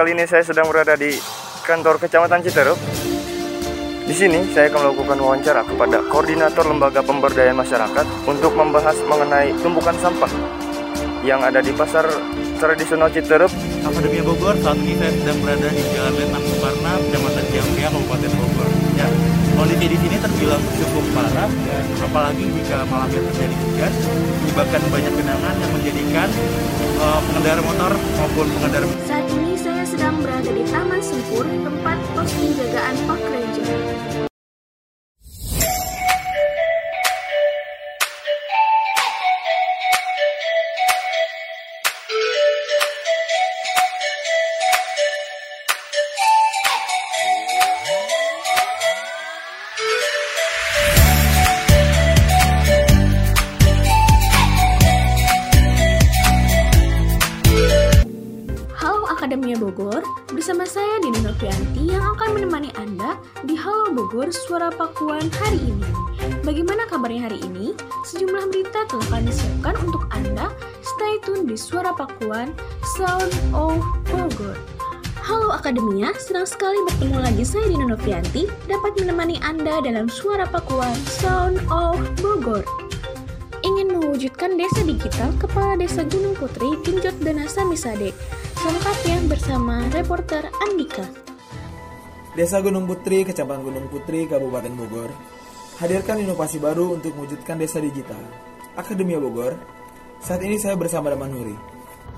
kali ini saya sedang berada di kantor Kecamatan Citerup. Di sini saya akan melakukan wawancara kepada koordinator lembaga pemberdayaan masyarakat untuk membahas mengenai tumpukan sampah yang ada di pasar tradisional Citerup. Akademi Bogor saat ini saya sedang berada di Jalan Letnan Suparna, Kecamatan Ciampea, Kabupaten Bogor. Ya, kondisi di sini terbilang cukup parah dan apalagi jika malamnya terjadi hujan menyebabkan banyak genangan yang menjadikan uh, pengendara motor maupun pengendara sedang berada di Taman Sempur, tempat pos penjagaan Park Ranger. Akademia, senang sekali bertemu lagi saya Dina Novianti dapat menemani Anda dalam Suara Pakuan Sound of Bogor ingin mewujudkan desa digital Kepala Desa Gunung Putri Kinjot Danasa Misade. Selengkapnya bersama reporter Andika. Desa Gunung Putri, Kecamatan Gunung Putri, Kabupaten Bogor, hadirkan inovasi baru untuk mewujudkan desa digital. Akademia Bogor, saat ini saya bersama Daman Huri.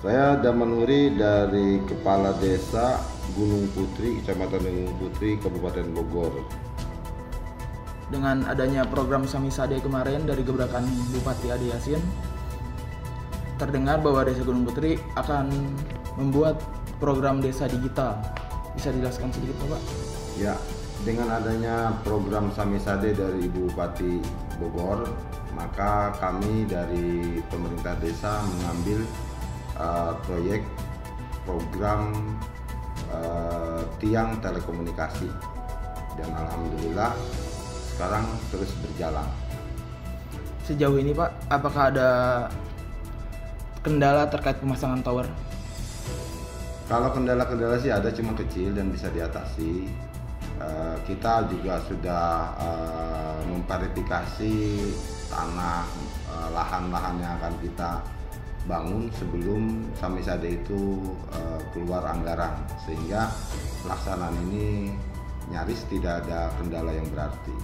Saya Daman Huri dari Kepala Desa Gunung Putri, Kecamatan Gunung Putri, Kabupaten Bogor. dengan adanya program Samisade kemarin dari gebrakan Bupati Adi Yasin terdengar bahwa Desa Gunung Putri akan membuat program desa digital. Bisa dijelaskan sedikit Bapak? Ya, dengan adanya program Samisade dari Ibu Bupati Bogor, maka kami dari pemerintah desa mengambil uh, proyek program uh, tiang telekomunikasi dan alhamdulillah sekarang terus berjalan. Sejauh ini Pak, apakah ada kendala terkait pemasangan tower? Kalau kendala-kendala sih ada cuma kecil dan bisa diatasi. Eh, kita juga sudah eh, memverifikasi tanah eh, lahan-lahan yang akan kita bangun sebelum Samisade itu eh, keluar anggaran sehingga pelaksanaan ini nyaris tidak ada kendala yang berarti.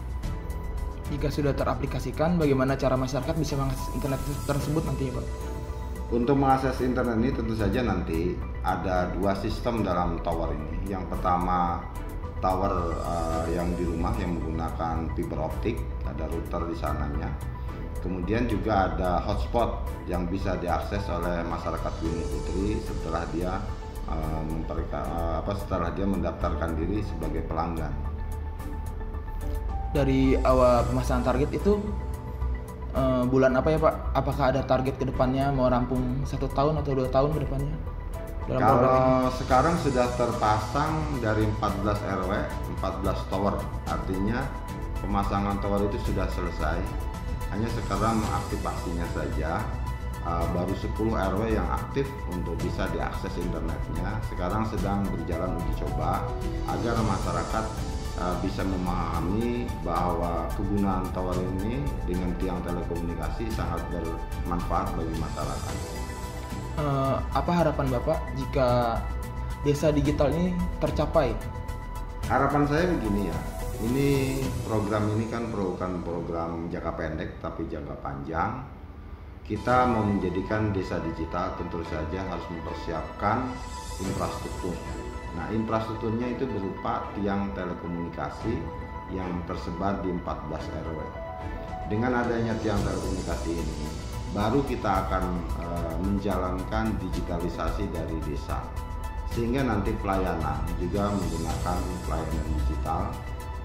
Jika sudah teraplikasikan, bagaimana cara masyarakat bisa mengakses internet tersebut nantinya Pak? Untuk mengakses internet ini tentu saja nanti ada dua sistem dalam tower ini. Yang pertama tower eh, yang di rumah yang menggunakan fiber optik, ada router di sananya. Kemudian juga ada hotspot yang bisa diakses oleh masyarakat Gunung Putri setelah dia eh, memperka- eh, apa setelah dia mendaftarkan diri sebagai pelanggan. Dari awal pemasangan target itu eh, bulan apa ya Pak? Apakah ada target ke depannya mau rampung satu tahun atau dua tahun ke depannya? Dalam? Kalau sekarang sudah terpasang dari 14 RW, 14 tower. Artinya pemasangan tower itu sudah selesai. Hanya sekarang mengaktifasinya saja. Uh, baru 10 RW yang aktif untuk bisa diakses internetnya. Sekarang sedang berjalan uji coba agar masyarakat uh, bisa memahami bahwa kegunaan tower ini dengan tiang telekomunikasi sangat bermanfaat bagi masyarakat. Eh, apa harapan Bapak jika desa digital ini tercapai? Harapan saya begini ya, ini program ini kan bukan program jangka pendek tapi jangka panjang. Kita mau menjadikan desa digital tentu saja harus mempersiapkan infrastruktur. Nah, infrastrukturnya itu berupa tiang telekomunikasi yang tersebar di 14 RW. Dengan adanya tiang telekomunikasi ini, baru kita akan eh, menjalankan digitalisasi dari desa sehingga nanti pelayanan juga menggunakan pelayanan digital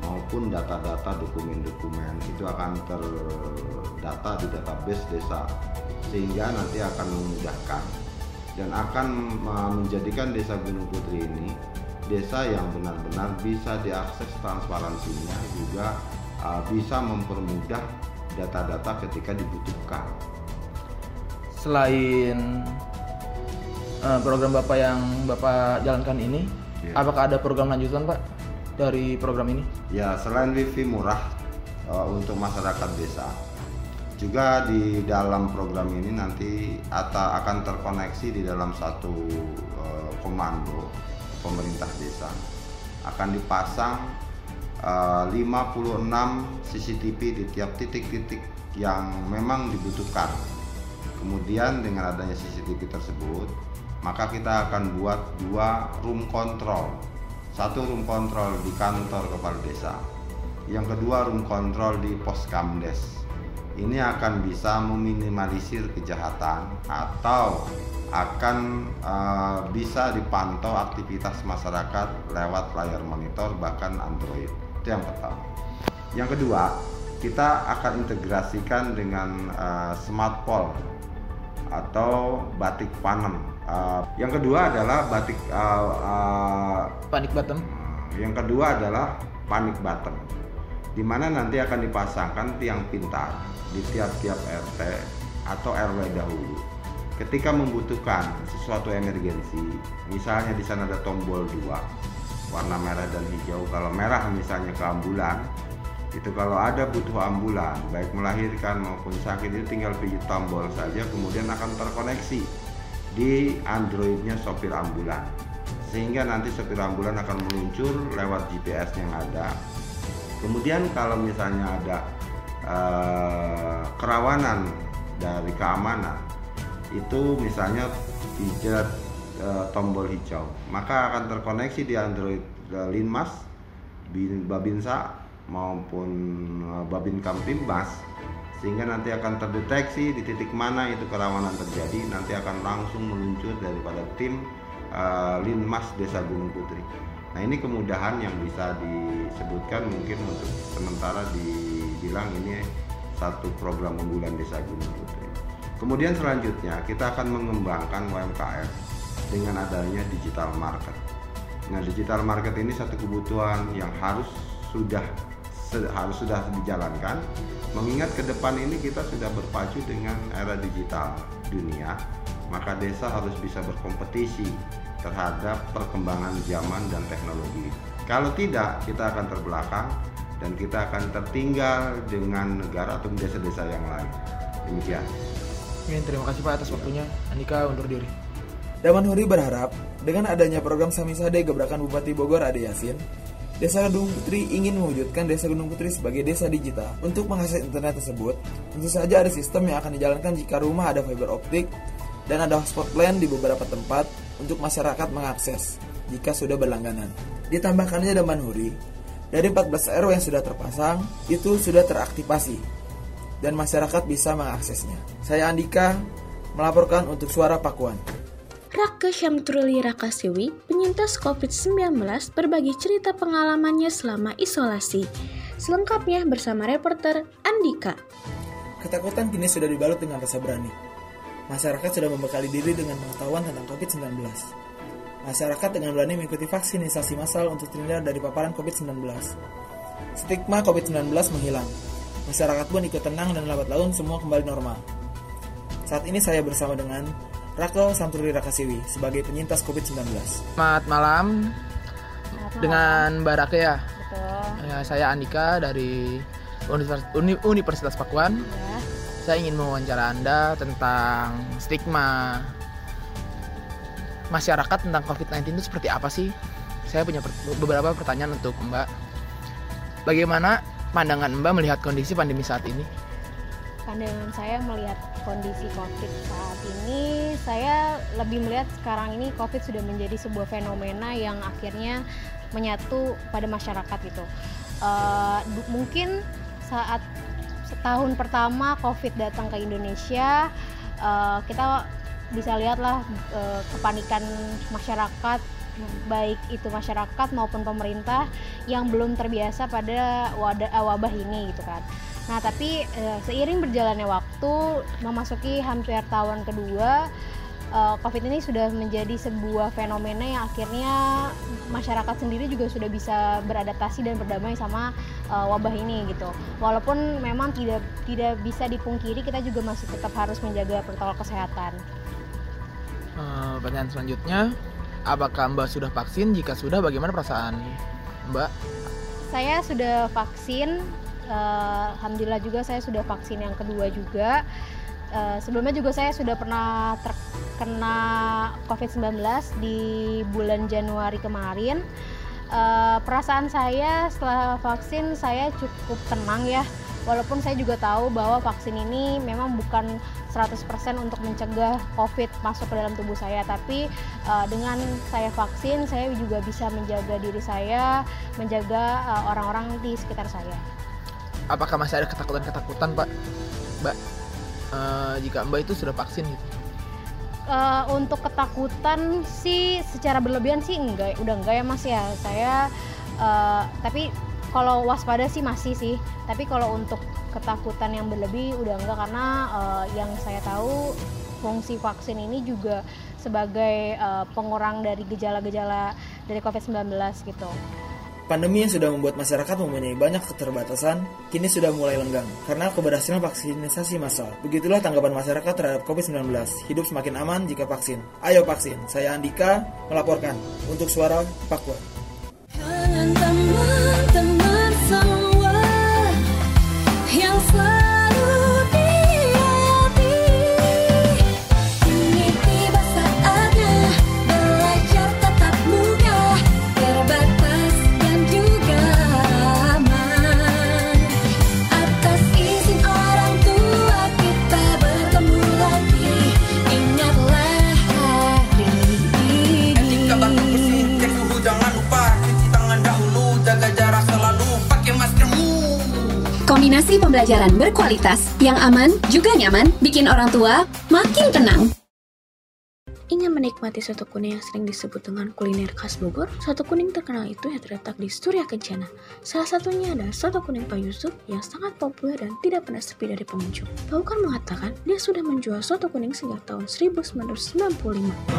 maupun data-data dokumen-dokumen itu akan terdata di database desa sehingga nanti akan memudahkan dan akan menjadikan desa Gunung Putri ini desa yang benar-benar bisa diakses transparansinya juga uh, bisa mempermudah data-data ketika dibutuhkan. Selain eh, program Bapak yang Bapak jalankan ini, Iya. Apakah ada program lanjutan Pak dari program ini? Ya, selain wifi murah uh, untuk masyarakat desa, juga di dalam program ini nanti atau akan terkoneksi di dalam satu uh, komando pemerintah desa akan dipasang uh, 56 CCTV di tiap titik-titik yang memang dibutuhkan. Kemudian dengan adanya CCTV tersebut, maka kita akan buat dua room control. Satu room control di kantor kepala desa. Yang kedua room control di pos kamdes. Ini akan bisa meminimalisir kejahatan atau akan uh, bisa dipantau aktivitas masyarakat lewat layar monitor bahkan Android. Itu yang pertama. Yang kedua, kita akan integrasikan dengan uh, smart pole atau batik panem. Uh, yang kedua adalah batik uh, uh, Panik bottom. Yang kedua adalah panik button, di mana nanti akan dipasangkan tiang pintar di tiap-tiap RT atau RW dahulu. Ketika membutuhkan sesuatu emergensi, misalnya di sana ada tombol dua, warna merah dan hijau. Kalau merah misalnya ke ambulan, itu kalau ada butuh ambulan, baik melahirkan maupun sakit itu tinggal pijit tombol saja, kemudian akan terkoneksi di Androidnya sopir ambulan sehingga nanti sopir ambulan akan meluncur lewat GPS yang ada. Kemudian kalau misalnya ada uh, kerawanan dari keamanan, itu misalnya pijat uh, tombol hijau, maka akan terkoneksi di Android uh, Linmas, Babinsa maupun uh, Babin Kamtibmas sehingga nanti akan terdeteksi di titik mana itu kerawanan terjadi nanti akan langsung meluncur daripada tim uh, Linmas Desa Gunung Putri. Nah ini kemudahan yang bisa disebutkan mungkin untuk sementara dibilang ini satu program unggulan Desa Gunung Putri. Kemudian selanjutnya kita akan mengembangkan UMKM dengan adanya digital market. Nah digital market ini satu kebutuhan yang harus sudah harus sudah dijalankan. Mengingat ke depan ini kita sudah berpacu dengan era digital dunia maka desa harus bisa berkompetisi terhadap perkembangan zaman dan teknologi. Kalau tidak kita akan terbelakang dan kita akan tertinggal dengan negara atau desa-desa yang lain. Demikian. Amin, terima kasih Pak atas waktunya. Andika undur diri. Daman Huri berharap dengan adanya program Samisade Gebrakan Bupati Bogor Ade Yasin, Desa Gunung Putri ingin mewujudkan Desa Gunung Putri sebagai desa digital. Untuk mengakses internet tersebut, tentu saja ada sistem yang akan dijalankan jika rumah ada fiber optik dan ada hotspot plan di beberapa tempat untuk masyarakat mengakses jika sudah berlangganan. Ditambahkannya Daman Huri, dari 14 RW yang sudah terpasang, itu sudah teraktivasi dan masyarakat bisa mengaksesnya. Saya Andika, melaporkan untuk Suara Pakuan. Raka Syamtruli Rakasiwi, penyintas COVID-19 berbagi cerita pengalamannya selama isolasi. Selengkapnya bersama reporter Andika. Ketakutan kini sudah dibalut dengan rasa berani. Masyarakat sudah membekali diri dengan pengetahuan tentang COVID-19. Masyarakat dengan berani mengikuti vaksinisasi massal untuk terhindar dari paparan COVID-19. Stigma COVID-19 menghilang. Masyarakat pun ikut tenang dan lambat laun semua kembali normal. Saat ini saya bersama dengan Rako Samturi Rakasiwi sebagai penyintas COVID-19. Selamat malam dengan Mbak Rake ya. Betul. Ya, saya Andika dari Universitas, Uni- Universitas Pakuan. Ya. Saya ingin mewawancara Anda tentang stigma masyarakat tentang COVID-19 itu seperti apa sih? Saya punya per- beberapa pertanyaan untuk Mbak. Bagaimana pandangan Mbak melihat kondisi pandemi saat ini? Pandangan saya melihat kondisi COVID saat ini, saya lebih melihat sekarang ini COVID sudah menjadi sebuah fenomena yang akhirnya menyatu pada masyarakat gitu. Du- mungkin saat setahun pertama COVID datang ke Indonesia, eh, kita bisa lihatlah eh, kepanikan masyarakat baik itu masyarakat maupun pemerintah yang belum terbiasa pada wabah ini gitu kan. Nah, tapi eh, seiring berjalannya waktu memasuki hampir tahun kedua eh, COVID ini sudah menjadi sebuah fenomena yang akhirnya masyarakat sendiri juga sudah bisa beradaptasi dan berdamai sama eh, wabah ini gitu. Walaupun memang tidak tidak bisa dipungkiri kita juga masih tetap harus menjaga protokol kesehatan. Eh, pertanyaan selanjutnya, apakah Mbak sudah vaksin? Jika sudah, bagaimana perasaan Mbak? Saya sudah vaksin. Eh, Alhamdulillah juga saya sudah vaksin yang kedua juga. Eh, sebelumnya juga saya sudah pernah terkena COVID-19 di bulan Januari kemarin. Eh, perasaan saya setelah vaksin saya cukup tenang ya. Walaupun saya juga tahu bahwa vaksin ini memang bukan 100% untuk mencegah COVID masuk ke dalam tubuh saya, tapi eh, dengan saya vaksin saya juga bisa menjaga diri saya, menjaga orang-orang di sekitar saya. Apakah masih ada ketakutan-ketakutan, Pak? Mbak, eh, jika Mbak itu sudah vaksin gitu. Eh, untuk ketakutan sih secara berlebihan sih enggak udah enggak ya mas ya saya eh, tapi kalau waspada sih masih sih tapi kalau untuk ketakutan yang berlebih udah enggak karena eh, yang saya tahu fungsi vaksin ini juga sebagai eh, pengurang dari gejala-gejala dari COVID-19 gitu. Pandemi yang sudah membuat masyarakat mempunyai banyak keterbatasan, kini sudah mulai lenggang karena keberhasilan vaksinisasi massal. Begitulah tanggapan masyarakat terhadap COVID-19. Hidup semakin aman jika vaksin. Ayo vaksin. Saya Andika melaporkan untuk suara Papua. Teman-teman semua yang selalu Kombinasi pembelajaran berkualitas yang aman juga nyaman bikin orang tua makin tenang. Ingin menikmati soto kuning yang sering disebut dengan kuliner khas Bogor, soto kuning terkenal itu yang terletak di Surya Kencana. Salah satunya adalah soto kuning Pak Yusuf yang sangat populer dan tidak pernah sepi dari pengunjung. Paukar mengatakan dia sudah menjual soto kuning sejak tahun 1995.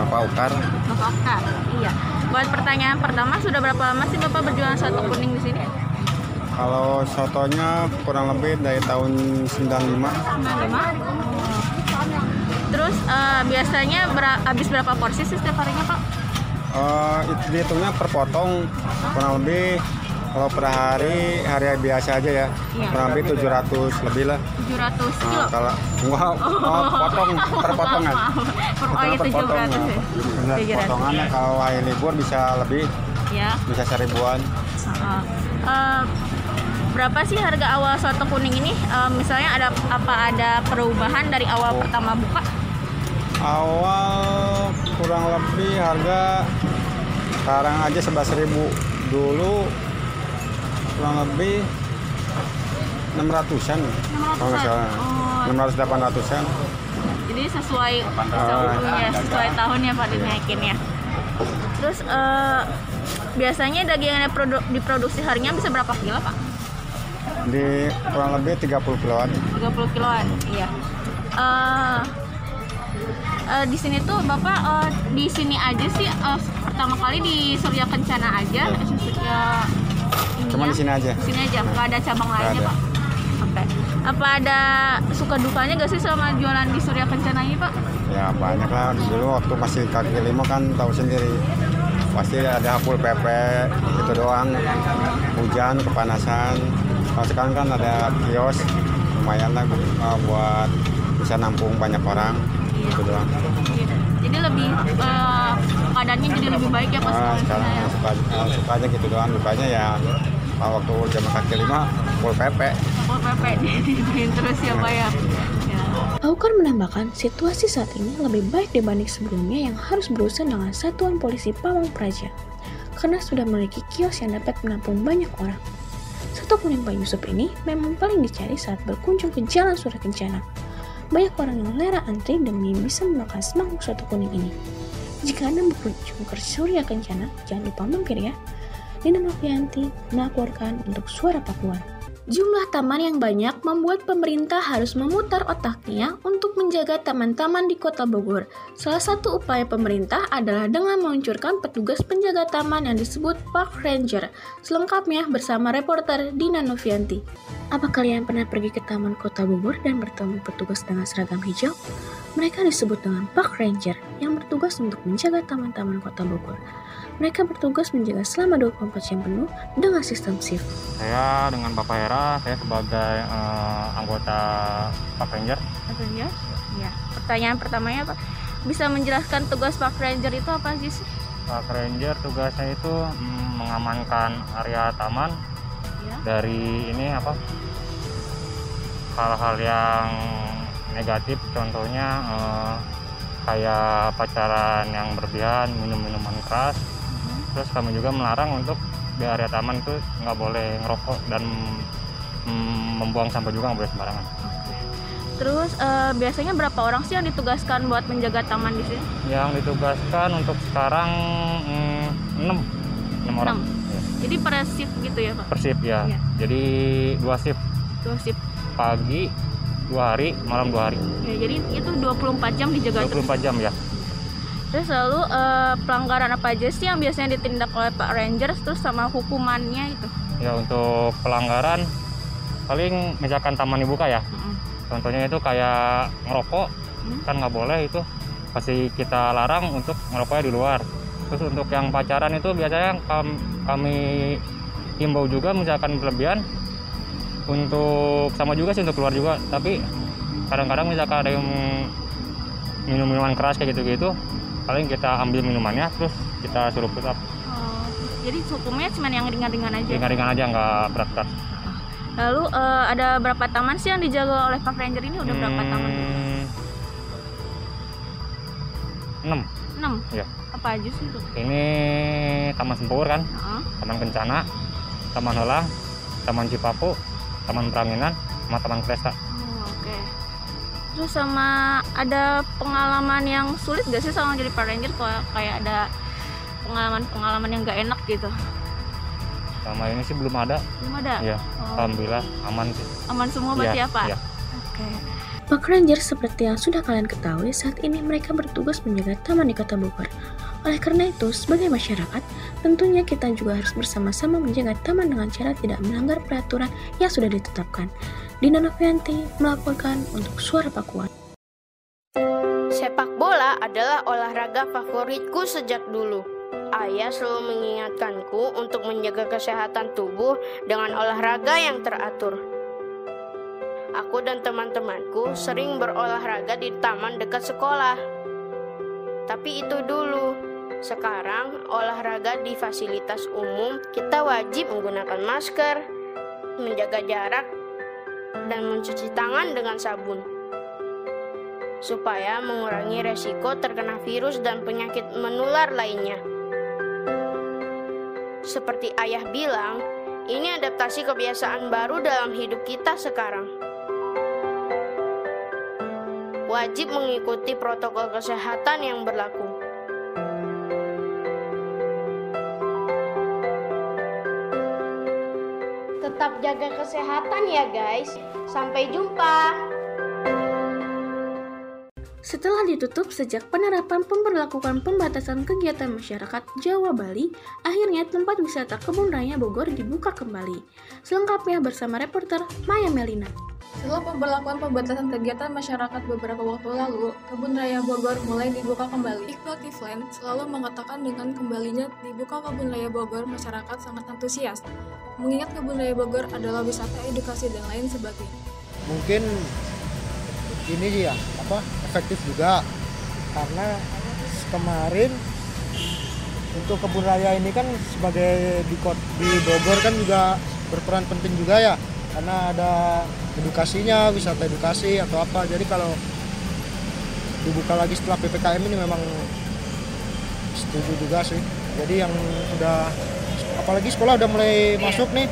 Bapak Ukar Bapak Okta, iya. Buat pertanyaan pertama, sudah berapa lama sih Bapak berjualan soto kuning di sini? Kalau sotonya kurang lebih dari tahun 95 Terus eh, biasanya bera- habis berapa porsi sih setiap harinya Pak? Eh, itu dihitungnya per potong kurang lebih kalau per hari hari biasa aja ya Iya. kurang lebih 700 lebih lah 700 kilo. Nah, kalau enggak oh, potong per potongan. Per, oh iya 700 ya. Benar, 700. potongannya kalau hari libur bisa lebih Ya. bisa seribuan. Eh, berapa sih harga awal soto kuning ini? Eh, misalnya ada apa ada perubahan dari awal pertama buka? awal kurang lebih harga sekarang aja 11.000 dulu kurang lebih 600-an kalau nggak salah Oh. 600 800-an Jadi sesuai Ah, ya, sesuai tahunnya Pak dinaikin ya. Terus eh, biasanya daging yang diprodu- diproduksi harinya bisa berapa kilo Pak? Di kurang lebih 30 kiloan. 30 kiloan, iya. Eh, eh, di sini tuh Bapak eh, di sini aja sih eh, pertama kali di Surya Kencana aja ya, ininya, cuma di sini aja. Di sini aja nggak ada cabang Nggak lainnya ada. Pak. Apa ada suka dukanya gak sih selama jualan di Surya Kencana ini Pak? ya banyak lah. Dulu waktu masih kaki lima kan tahu sendiri. Pasti ada full PP itu doang. Hujan kepanasan kalau sekarang kan ada kios lumayan lah uh, buat bisa nampung banyak orang itu doang Jadi lebih eh, keadaannya jadi lebih baik ya Pak Ah, sekarang. sekarang suka, uh, suka aja gitu doang dukanya ya kalau waktu zaman kaki lima full PP Oh PP dibeliin terus ya Pak ya. Ya. Aukar menambahkan, situasi saat ini lebih baik dibanding sebelumnya yang harus berurusan dengan Satuan Polisi Pamong Praja, karena sudah memiliki kios yang dapat menampung banyak orang. Soto kuning Pak Yusuf ini memang paling dicari saat berkunjung ke Jalan Surya Kencana. Banyak orang yang rela antri demi bisa memakan semangkuk soto kuning ini. Jika Anda berkunjung ke Surya Kencana, jangan lupa mampir ya. Nina Novianti melaporkan untuk Suara Papua. Jumlah taman yang banyak membuat pemerintah harus memutar otaknya untuk menjaga taman-taman di kota Bogor. Salah satu upaya pemerintah adalah dengan meluncurkan petugas penjaga taman yang disebut Park Ranger. Selengkapnya bersama reporter Dina Novianti. Apa kalian pernah pergi ke Taman Kota Bogor dan bertemu petugas dengan seragam hijau? Mereka disebut dengan Park Ranger yang bertugas untuk menjaga taman-taman Kota Bogor. Mereka bertugas menjaga selama 24 jam penuh dengan sistem shift. Saya dengan Bapak Hera, saya sebagai eh, anggota Park Ranger. Ranger? Ya. Pertanyaan pertamanya apa? Bisa menjelaskan tugas Park Ranger itu apa sih? Park Ranger tugasnya itu mm, mengamankan area taman Ya. dari ini apa hal-hal yang negatif contohnya eh, kayak pacaran yang berlebihan minum minuman keras terus kami juga melarang untuk di area taman itu nggak boleh ngerokok dan mm, membuang sampah juga nggak boleh sembarangan Terus eh, biasanya berapa orang sih yang ditugaskan buat menjaga taman di sini? yang ditugaskan untuk sekarang mm, 6 6 orang Jadi per shift gitu ya Pak? per shift ya Iya. jadi dua shift Dua shift. pagi dua hari malam dua hari Ya, jadi itu 24 jam dijaga terus. 24 jam ya Terus lalu eh, pelanggaran apa aja sih yang biasanya ditindak oleh Pak Ranger terus sama hukumannya itu? ya untuk pelanggaran paling misalkan taman dibuka ya. Contohnya itu kayak ngerokok kan nggak boleh itu. Pasti kita larang untuk ngerokoknya di luar. Terus untuk yang pacaran itu biasanya kam- kami himbau juga misalkan berlebihan. Untuk sama juga sih untuk keluar juga. Tapi kadang-kadang misalkan ada yang minum minuman keras kayak gitu-gitu paling kita ambil minumannya terus kita suruh push up Oh, jadi hukumnya cuma yang ringan-ringan aja. ringan-ringan aja nggak berat-berat Lalu eh, ada berapa taman sih yang dijaga oleh Park Ranger ini? Udah berapa taman? enam 6. ya Apa aja sih itu? ini Taman Sempur kan Heeh. Taman Kencana Taman Helang Taman Cipapu Taman Pranginan sama Taman Kresta Oh. Terus sama ada pengalaman yang sulit gak sih sama jadi Park Ranger kalau kayak ada pengalaman-pengalaman yang gak enak gitu? sama ini sih belum ada Belum ada? ya Oh. Alhamdulillah aman sih Aman semua berarti Iya, ya iya. Oke. Park Ranger seperti yang sudah kalian ketahui saat ini mereka bertugas menjaga taman di Kota Bogor. Oleh karena itu, sebagai masyarakat, tentunya kita juga harus bersama-sama menjaga taman dengan cara tidak melanggar peraturan yang sudah ditetapkan. Dina Novianti melaporkan untuk Suara Pakuan. Sepak bola adalah olahraga favoritku sejak dulu. Ayah selalu mengingatkanku untuk menjaga kesehatan tubuh dengan olahraga yang teratur. Aku dan teman-temanku sering berolahraga di taman dekat sekolah. Tapi itu dulu. Sekarang olahraga di fasilitas umum kita wajib menggunakan masker, menjaga jarak, dan mencuci tangan dengan sabun supaya mengurangi resiko terkena virus dan penyakit menular lainnya. Seperti ayah bilang, ini adaptasi kebiasaan baru dalam hidup kita sekarang. Wajib mengikuti protokol kesehatan yang berlaku. Jaga kesehatan ya guys. Sampai jumpa. Setelah ditutup sejak penerapan pemberlakuan pembatasan kegiatan masyarakat Jawa Bali, akhirnya tempat wisata Kebun Raya Bogor dibuka kembali. Selengkapnya bersama reporter Maya Melina. Setelah pemberlakuan pembatasan kegiatan masyarakat beberapa waktu lalu, Kebun Raya Bogor mulai dibuka kembali. Iqbal Kiflan selalu mengatakan dengan kembalinya dibuka Kebun Raya Bogor, masyarakat sangat antusias. Mengingat Kebun Raya Bogor adalah wisata edukasi dan lain sebagainya. mungkin ini dia apa efektif juga karena kemarin untuk kebun raya ini kan sebagai di di Bogor kan juga berperan penting juga ya karena ada edukasinya wisata edukasi atau apa jadi kalau dibuka lagi setelah ppkm ini memang setuju juga sih jadi yang udah apalagi sekolah udah mulai masuk nih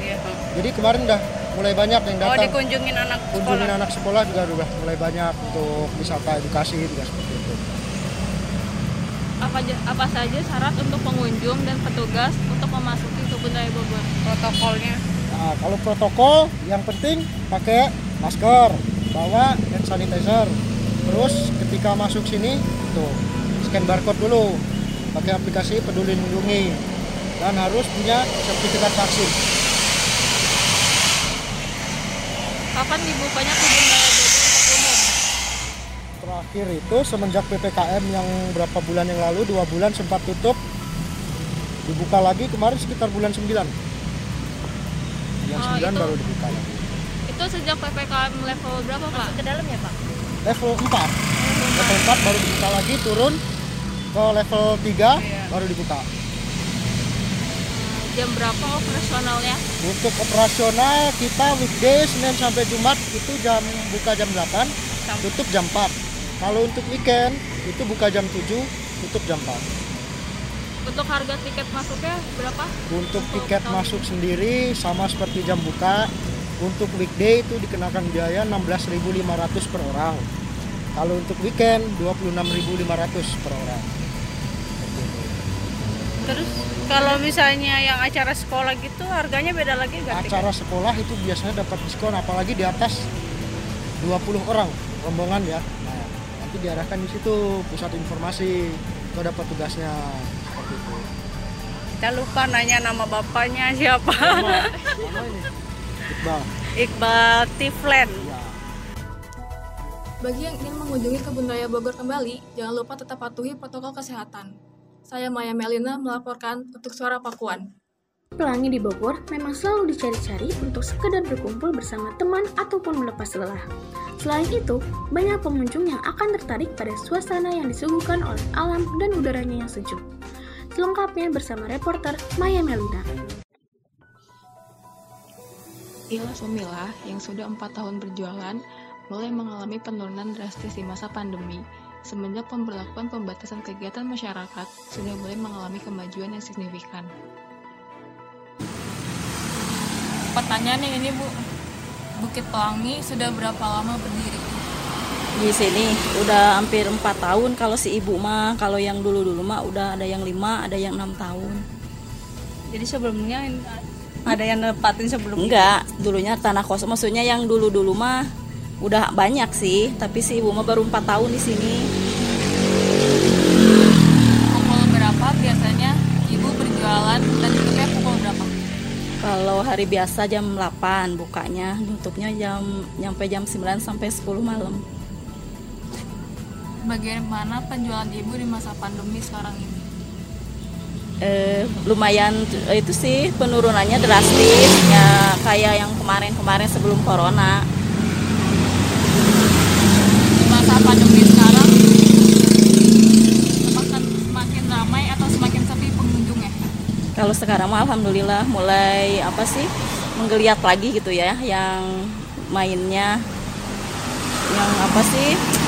jadi kemarin udah mulai banyak yang Oh, datang dikunjungin anak kunjungin sekolah. anak sekolah juga udah mulai banyak untuk wisata edukasi juga seperti itu. Apa, apa saja syarat untuk pengunjung dan petugas untuk memasuki Kebun Raya Bogor? Protokolnya. Nah, kalau protokol yang penting pakai masker, bawa hand sanitizer. Terus ketika masuk sini tuh scan barcode dulu, pakai aplikasi Peduli Lindungi dan harus punya sertifikat vaksin. kapan dibukanya kebun raya Bogor untuk umum? Terakhir itu semenjak PPKM yang berapa bulan yang lalu, dua bulan sempat tutup. Dibuka lagi kemarin sekitar bulan 9. Bulan Oh, 9 itu- baru dibuka lagi. Itu sejak PPKM level berapa Pak? ke dalam ya Pak? Level 4. Level 4 baru dibuka lagi, turun ke level 3 baru dibuka. Jam berapa operasionalnya? Untuk operasional kita weekday Senin sampai Jumat itu jam buka jam 8, tutup jam 4. Kalau untuk weekend itu buka jam 7, tutup jam 4. Untuk harga tiket masuknya berapa? Untuk tiket masuk sendiri sama seperti jam buka. Untuk weekday itu dikenakan biaya 16.500 per orang. Kalau untuk weekend 26.500 per orang. Terus kalau misalnya yang acara sekolah gitu harganya beda lagi nggak? Acara sekolah itu biasanya dapat diskon apalagi di atas 20 orang rombongan ya. Nah, nanti diarahkan di situ pusat informasi itu dapat tugasnya. Kita lupa nanya nama bapaknya siapa? Iqbal. Iqbal Tiflen. Bagi yang ingin mengunjungi Kebun Raya Bogor kembali, jangan lupa tetap patuhi protokol kesehatan. Saya Maya Melina melaporkan untuk Suara Pakuan. Pelangi di Bogor memang selalu dicari-cari untuk sekedar berkumpul bersama teman ataupun melepas lelah. Selain itu, banyak pengunjung yang akan tertarik pada suasana yang disuguhkan oleh alam dan udaranya yang sejuk. Selengkapnya bersama reporter Maya Melina. Ila Sumila yang sudah empat tahun berjualan mulai mengalami penurunan drastis di masa pandemi. Semenjak pemberlakuan pembatasan kegiatan masyarakat, sudah mulai mengalami kemajuan yang signifikan. Pertanyaan yang ini Bu, Bukit Pelangi sudah berapa lama berdiri? Di sini udah hampir empat tahun kalau si ibu mah kalau yang dulu dulu mah udah ada yang lima ada yang enam tahun. Jadi sebelumnya ada yang nempatin sebelum enggak dulunya tanah kosong maksudnya yang dulu dulu mah udah banyak sih tapi si ibu mah baru empat tahun di sini. Pukul berapa biasanya Ibu berjualan dan tutupnya pukul berapa? kalau hari biasa jam 8 bukanya tutupnya jam nyampe jam 9 sampai 10 malam Bagaimana penjualan Ibu di masa pandemi sekarang ini? eh, lumayan eh, itu sih penurunannya drastis ya kayak yang kemarin-kemarin sebelum corona Di masa pandemi sekarang semakin, semakin ramai atau semakin sepi pengunjungnya? Kalau sekarang mah alhamdulillah mulai apa sih menggeliat lagi gitu ya yang mainnya yang apa sih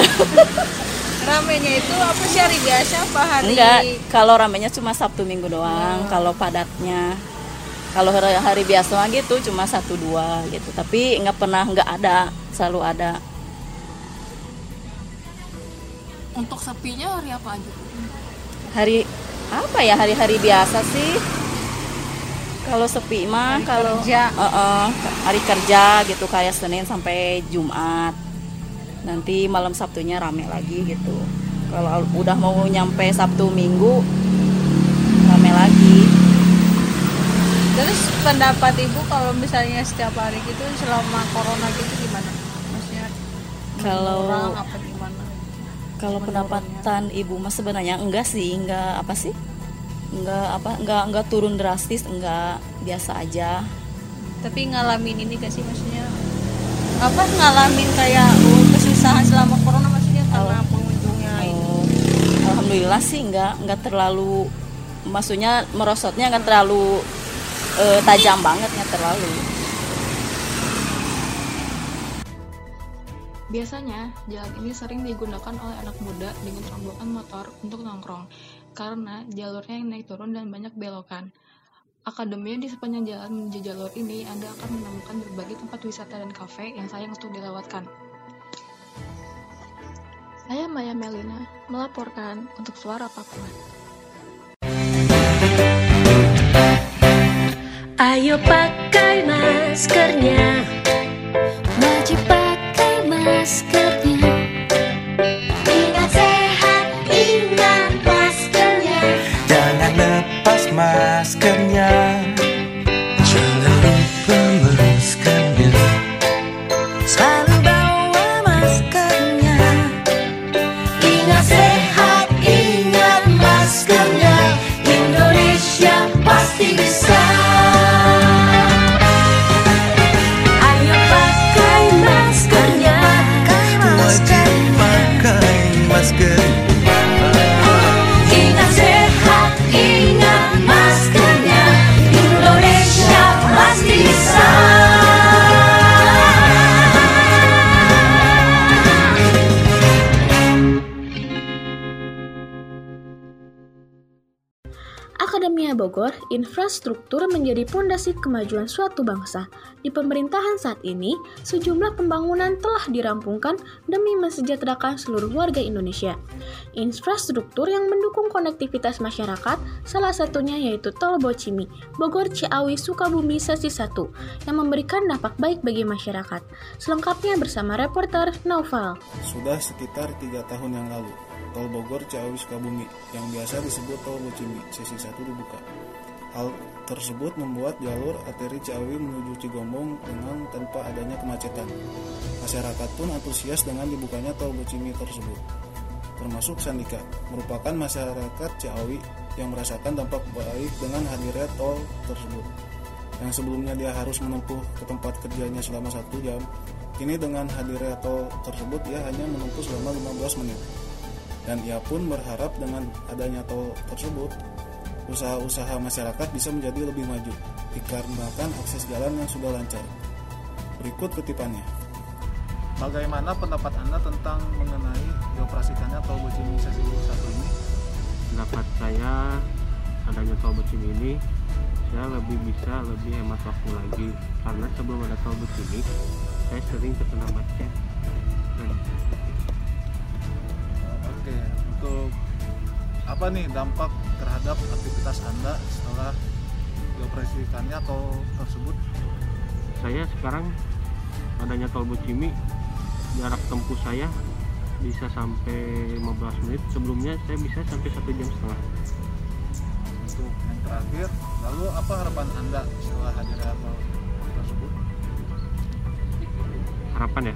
Ramenya itu apa sih hari biasa apa hari? enggak kalau ramenya cuma Sabtu Minggu doang kalau padatnya kalau hari, hari biasa mah gitu cuma satu dua gitu tapi nggak pernah nggak ada selalu ada Untuk sepinya hari apa aja? hari apa ya hari-hari biasa sih kalau sepi mah kalau kerja. Eh, eh, hari kerja gitu kayak Senin sampai Jumat nanti malam Sabtunya rame lagi gitu. Kalau udah mau nyampe Sabtu Minggu rame lagi. Terus pendapat Ibu kalau misalnya setiap hari gitu selama corona gitu gimana? Maksudnya Kalau- orang apa gimana? kalau pendapatan ibu mah sebenarnya enggak sih enggak apa sih? Enggak apa enggak enggak turun drastis enggak biasa aja. Tapi ngalamin ini gak sih maksudnya? Apa ngalamin kayak oh, kesusahan selama corona maksudnya karena pengunjungnya ini. Alhamdulillah sih nggak nggak terlalu maksudnya merosotnya nggak terlalu eh, tajam banget nggak terlalu Biasanya, jalan ini sering digunakan oleh anak muda dengan rombongan motor untuk nongkrong, karena jalurnya yang naik turun dan banyak belokan. Akademi di sepanjang jalan menuju jalur ini, Anda akan menemukan berbagai tempat wisata dan kafe yang sayang untuk dilewatkan. Saya Maya Melina, melaporkan untuk Suara Pakuan. Ayo pakai maskernya Bogor, infrastruktur menjadi pondasi kemajuan suatu bangsa. Di pemerintahan saat ini, sejumlah pembangunan telah dirampungkan demi mensejahterakan seluruh warga Indonesia. Infrastruktur yang mendukung konektivitas masyarakat, salah satunya yaitu Tol Bocimi, Bogor Ciawi Sukabumi sesi 1, yang memberikan dampak baik bagi masyarakat. Selengkapnya bersama reporter Naufal. Sudah sekitar tiga tahun yang lalu, Tol Bogor Ciawi Sukabumi yang biasa disebut Tol Bocimi sesi 1 dibuka. Hal tersebut membuat jalur arteri Ciawi menuju Cigombong dengan tanpa adanya kemacetan. Masyarakat pun antusias dengan dibukanya Tol Bocimi tersebut. Termasuk Sandika, merupakan masyarakat Ciawi yang merasakan dampak baik dengan hadirnya tol tersebut. Yang sebelumnya dia harus menempuh ke tempat kerjanya selama satu jam, kini dengan hadirnya tol tersebut ia hanya menempuh selama 15 menit dan ia pun berharap dengan adanya tol tersebut usaha-usaha masyarakat bisa menjadi lebih maju dikarenakan akses jalan yang sudah lancar. Berikut kutipannya. Bagaimana pendapat Anda tentang mengenai dioperasikannya tol Bocimi sesi 1 ini? Pendapat saya adanya tol Bocimi ini saya lebih bisa lebih hemat waktu lagi karena sebelum ada tol Bocimi saya sering terkena macet apa nih dampak terhadap aktivitas Anda setelah dioperasikannya tol tersebut? saya sekarang adanya tol Bocimi jarak tempuh saya bisa sampai 15 menit sebelumnya saya bisa sampai satu jam setengah Untuk yang terakhir, lalu apa harapan Anda setelah hadirnya tol tersebut? harapan ya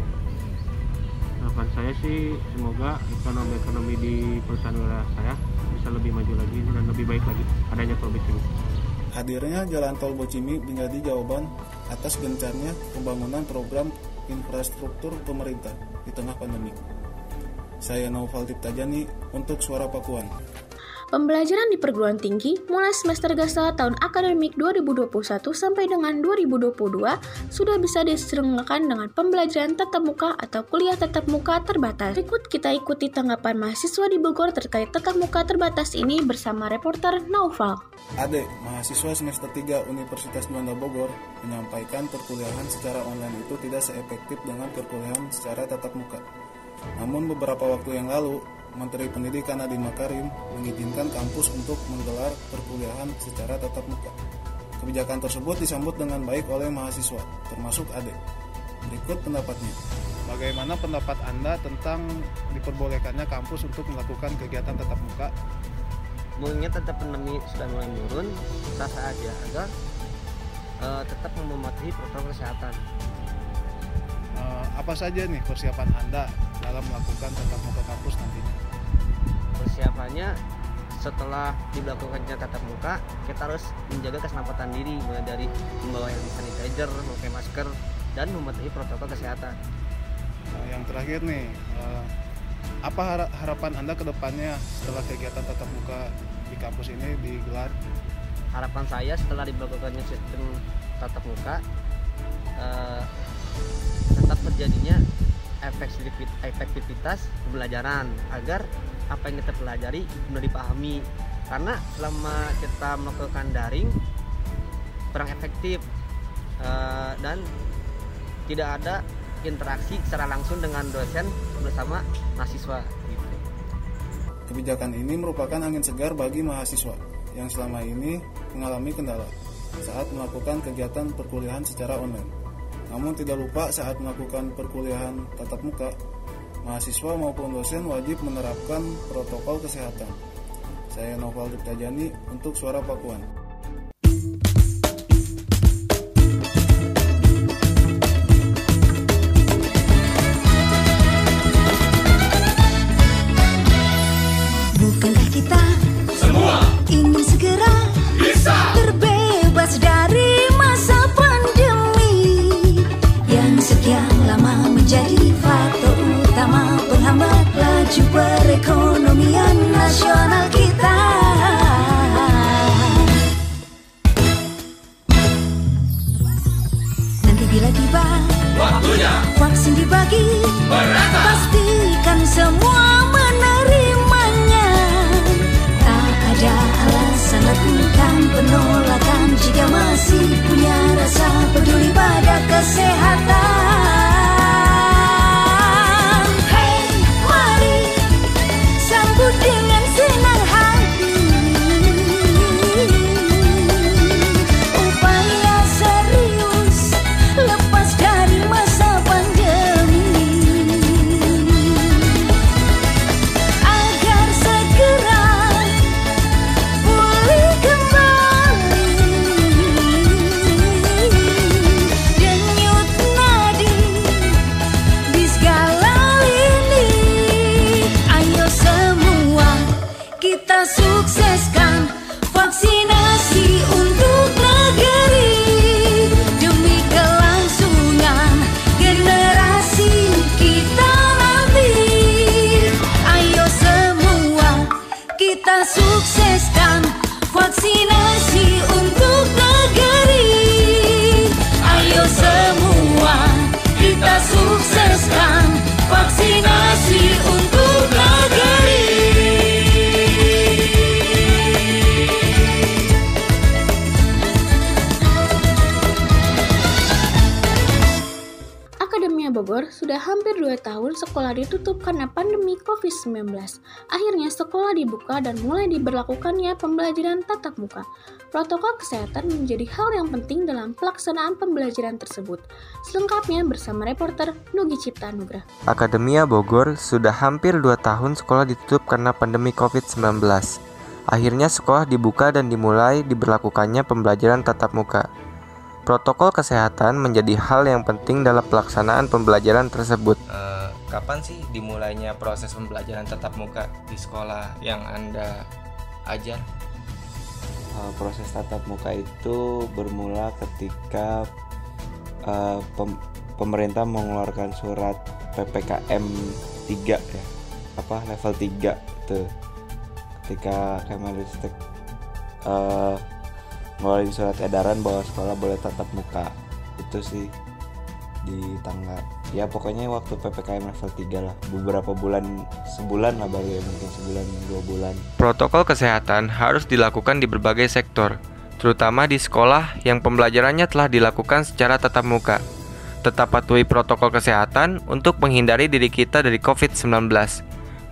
harapan saya sih semoga ekonomi-ekonomi di perusahaan wilayah saya bisa lebih maju lagi dan lebih baik lagi adanya tol Bocimi Hadirnya jalan tol Bocimi menjadi jawaban atas gencarnya pembangunan program infrastruktur pemerintah di tengah pandemi. Saya Naufal Tiptajani untuk Suara Pakuan. Pembelajaran di perguruan tinggi mulai semester gasa tahun akademik 2021 sampai dengan 2022 sudah bisa diselenggarakan dengan pembelajaran tatap muka atau kuliah tatap muka terbatas. Berikut kita ikuti tanggapan mahasiswa di Bogor terkait tatap muka terbatas ini bersama reporter Naufal. Ade, mahasiswa semester 3 Universitas Juanda Bogor, menyampaikan perkuliahan secara online itu tidak seefektif dengan perkuliahan secara tatap muka. Namun beberapa waktu yang lalu, Menteri Pendidikan Nadiem Makarim mengizinkan kampus untuk menggelar perkuliahan secara tatap muka. Kebijakan tersebut disambut dengan baik oleh mahasiswa, termasuk Ade. Berikut pendapatnya. Bagaimana pendapat Anda tentang diperbolehkannya kampus untuk melakukan kegiatan tatap muka? mengingat tetap pandemi sudah mulai menurun, sah saja agar eh, tetap mematuhi protokol kesehatan. Eh, apa saja nih persiapan Anda dalam melakukan tatap muka kampus nantinya? Persiapannya setelah dilakukannya tatap muka, kita harus menjaga keselamatan diri mulai dari membawa hand sanitizer, memakai masker, dan mematuhi protokol kesehatan. Nah, yang terakhir nih, eh, apa hara- harapan Anda ke depannya setelah kegiatan tatap muka di kampus ini digelar? Harapan saya setelah dilakukannya sistem tatap muka, eh, tetap terjadinya efektivitas pembelajaran agar apa yang kita pelajari benar dipahami karena selama kita melakukan daring kurang efektif eh, dan tidak ada interaksi secara langsung dengan dosen bersama mahasiswa. Kebijakan ini merupakan angin segar bagi mahasiswa yang selama ini mengalami kendala saat melakukan kegiatan perkuliahan secara online. Namun tidak lupa saat melakukan perkuliahan tatap muka, mahasiswa maupun dosen wajib menerapkan protokol kesehatan. Saya Noval Diptajani untuk Suara Pakuan. Penolakan jika masih punya rasa peduli pada kesehatan. Hampir 2 tahun sekolah ditutup karena pandemi COVID-19. Akhirnya sekolah dibuka dan mulai diberlakukannya pembelajaran tatap muka. Protokol kesehatan menjadi hal yang penting dalam pelaksanaan pembelajaran tersebut. Selengkapnya bersama reporter Nugi Cipta Nugra. Akademia Bogor sudah hampir 2 tahun sekolah ditutup karena pandemi COVID-19. Akhirnya sekolah dibuka dan dimulai diberlakukannya pembelajaran tatap muka. Protokol kesehatan menjadi hal yang penting dalam pelaksanaan pembelajaran tersebut. Eh, kapan sih dimulainya proses pembelajaran tatap muka di sekolah yang Anda ajar? Uh, proses tatap muka itu bermula ketika uh, pem- pemerintah mengeluarkan surat PPKM 3 ya. Apa level 3 itu. Ketika Kemenristek uh, ngeluarin surat edaran bahwa sekolah boleh tatap muka. Itu sih di tanggal ya pokoknya waktu PPKM level 3 lah beberapa bulan sebulan lah baru ya mungkin sebulan dua bulan Protokol kesehatan harus dilakukan di berbagai sektor, terutama di sekolah yang pembelajarannya telah dilakukan secara tatap muka. Tetap patuhi protokol kesehatan untuk menghindari diri kita dari COVID-19.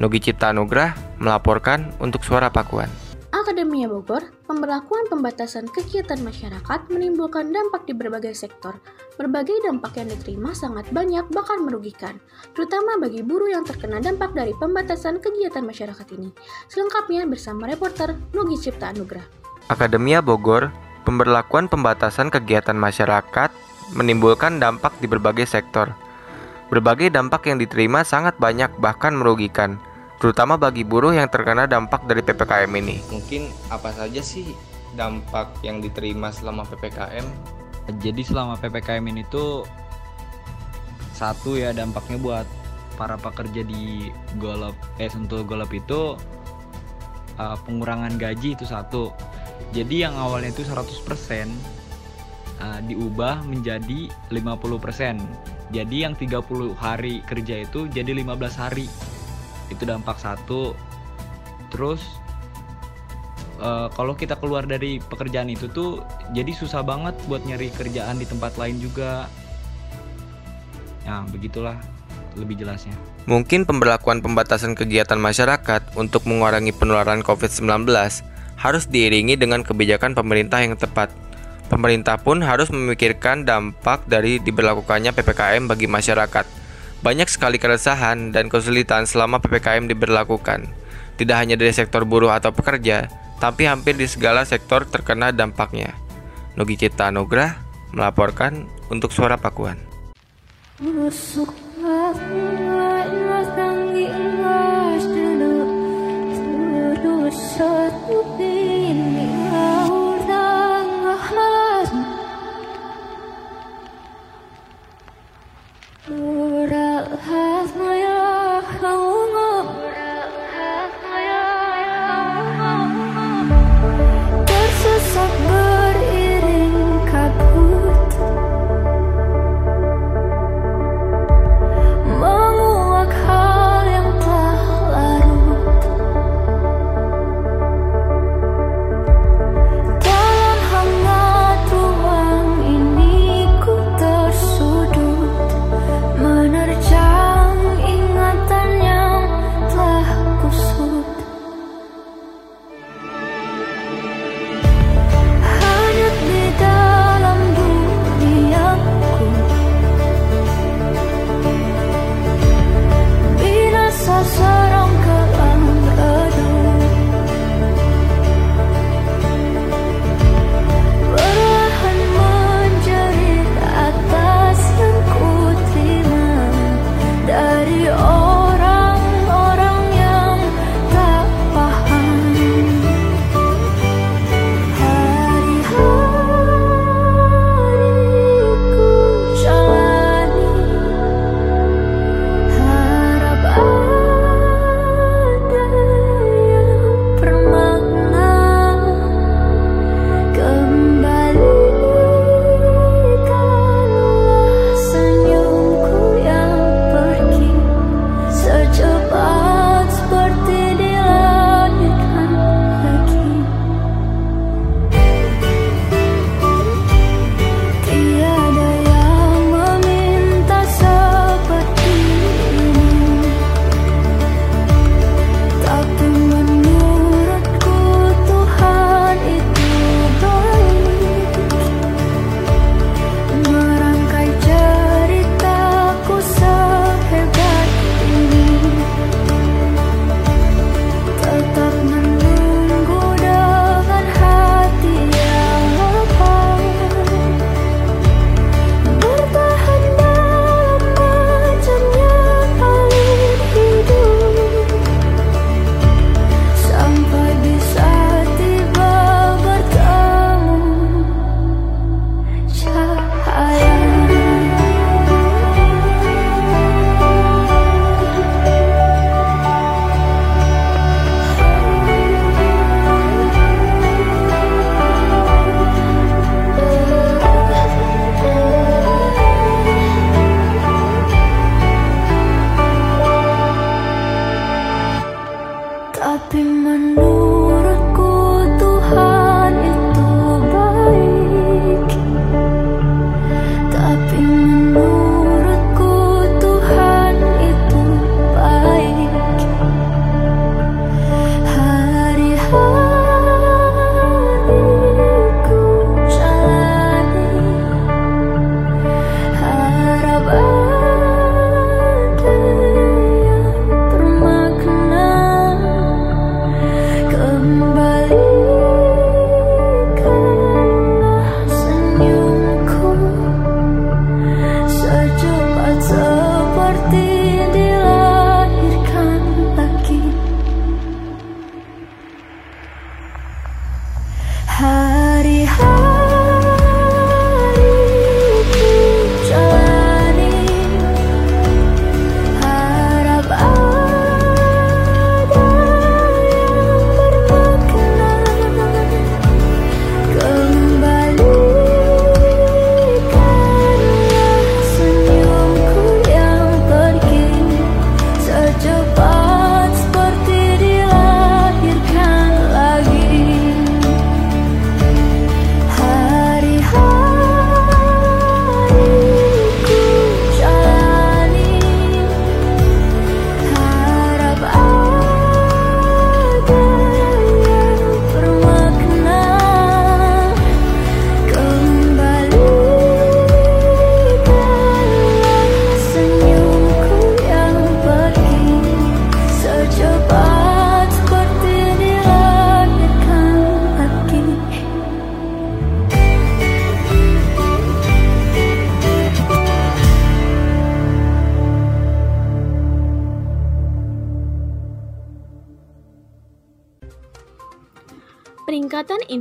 Nugi Cipta Anugrah melaporkan untuk Suara Pakuan. Akademia Bogor, pemberlakuan pembatasan kegiatan masyarakat menimbulkan dampak di berbagai sektor. Berbagai dampak yang diterima sangat banyak bahkan merugikan, terutama bagi buruh yang terkena dampak dari pembatasan kegiatan masyarakat ini. Selengkapnya bersama reporter Nugi Cipta Anugrah. Akademia Bogor, pemberlakuan pembatasan kegiatan masyarakat menimbulkan dampak di berbagai sektor. Berbagai dampak yang diterima sangat banyak bahkan merugikan, terutama bagi buruh yang terkena dampak dari PPKM ini. Mungkin apa saja sih dampak yang diterima selama PPKM? Jadi selama PPKM ini tuh satu ya dampaknya buat para pekerja di Golop eh Sentul Golop itu uh, pengurangan gaji itu satu. Jadi yang awalnya itu 100% uh, diubah menjadi 50%. Jadi yang 30 hari kerja itu jadi 15 hari. Itu dampak satu. Terus uh, kalau kita keluar dari pekerjaan itu tuh jadi susah banget buat nyari kerjaan di tempat lain juga. Nah, begitulah lebih jelasnya. Mungkin pemberlakuan pembatasan kegiatan masyarakat untuk mengurangi penularan COVID-19 harus diiringi dengan kebijakan pemerintah yang tepat. Pemerintah pun harus memikirkan dampak dari diberlakukannya PPKM bagi masyarakat. Banyak sekali keresahan dan kesulitan selama PPKM diberlakukan. Tidak hanya dari sektor buruh atau pekerja, tapi hampir di segala sektor terkena dampaknya. Nugi Cipta Anugrah melaporkan untuk Suara Pakuan.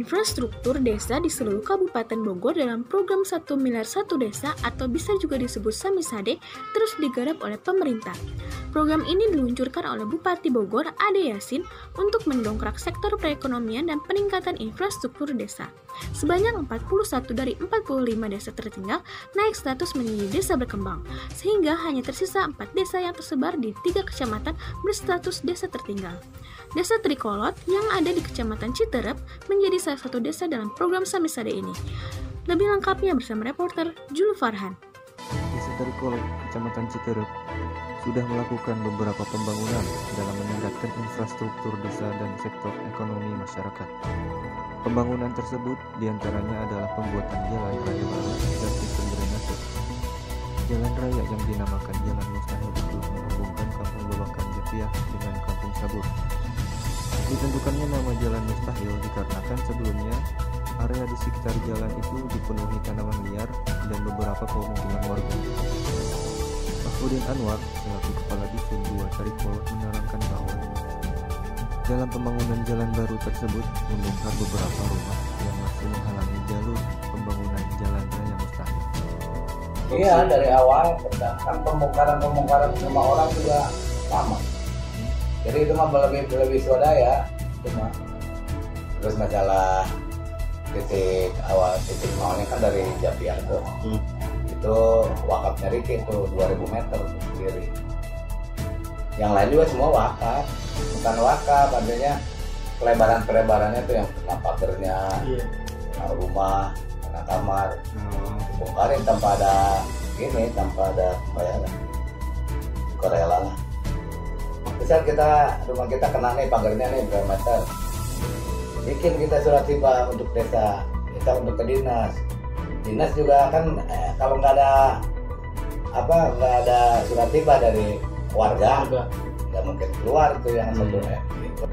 Infrastruktur desa di seluruh Kabupaten Bogor dalam program 1 miliar 1 desa atau bisa juga disebut Samisade terus digarap oleh pemerintah. Program ini diluncurkan oleh Bupati Bogor Ade Yasin untuk mendongkrak sektor perekonomian dan peningkatan infrastruktur desa. Sebanyak 41 dari 45 desa tertinggal naik status menjadi desa berkembang, sehingga hanya tersisa 4 desa yang tersebar di tiga kecamatan berstatus desa tertinggal. Desa Trikolot yang ada di Kecamatan Citerep menjadi salah satu desa dalam program Samisade ini. Lebih lengkapnya bersama reporter Jul Farhan. Desa Trikolot, Kecamatan Citerep, sudah melakukan beberapa pembangunan dalam meningkatkan infrastruktur desa dan sektor ekonomi masyarakat. Pembangunan tersebut di antaranya adalah pembuatan jalan raya baru dan sistem drainase. Jalan raya yang dinamakan Jalan Mustahil Jatiah dengan Kampung Sabur. Ditentukannya nama Jalan Mustahil dikarenakan sebelumnya area di sekitar jalan itu dipenuhi tanaman liar dan beberapa pemukiman warga. Mahfudin Anwar selaku Kepala Disun 2 Saripolot menerangkan bahwa dalam pembangunan jalan baru tersebut membongkar beberapa rumah yang masih menghalangi jalur pembangunan jalan raya mustahil. Iya dari awal kan pembongkaran-pembongkaran rumah orang juga lama. Jadi itu mah lebih lebih swadaya. Cuma terus masalah titik awal titik nolnya kan dari Japian tuh itu wakafnya Riki tuh 2000 meter sendiri. Yang lain juga semua wakaf. Bukan wakaf artinya pelebaran pelebarannya tuh yang kena pagernya kena rumah kena kamar. Bongkarin tanpa ada ini tanpa ada pembayaran. Kerela lah misal kita rumah kita kena nih pagernya nih berapa meter bikin kita surat tiba untuk desa kita untuk ke dinas dinas juga kan eh, kalau nggak ada apa nggak ada surat tiba dari warga nggak mungkin keluar itu yang satu eh, gitu.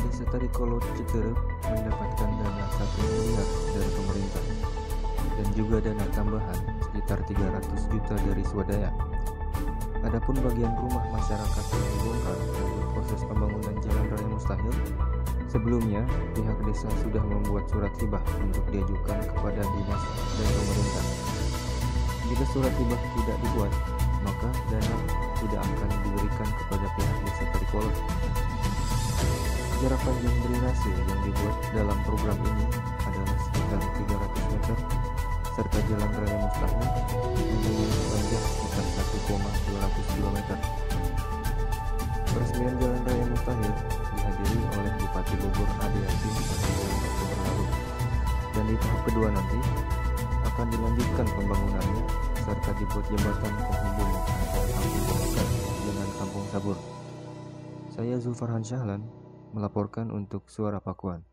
Desa Tarikolot Citerep mendapatkan dana 1 miliar dari pemerintah dan juga dana tambahan sekitar 300 juta dari swadaya. Adapun bagian rumah masyarakat yang dibongkar untuk proses pembangunan jalan raya mustahil, sebelumnya pihak desa sudah membuat surat hibah untuk diajukan kepada dinas dan pemerintah. Jika surat hibah tidak dibuat, maka dana tidak akan diberikan kepada pihak desa Trikolor. Jarak panjang drainase yang dibuat dalam program ini adalah sekitar 300 meter serta jalan raya mustahil memiliki panjang 1,200 km. Peresmian jalan raya mustahil dihadiri oleh Bupati Bogor Ade Yasin pada bulan Oktober lalu. Dan di tahap kedua nanti akan dilanjutkan pembangunannya serta dibuat jembatan penghubung antara Kampung Babakan dengan Kampung Sabur. Saya Zulfarhan Syahlan melaporkan untuk Suara Pakuan.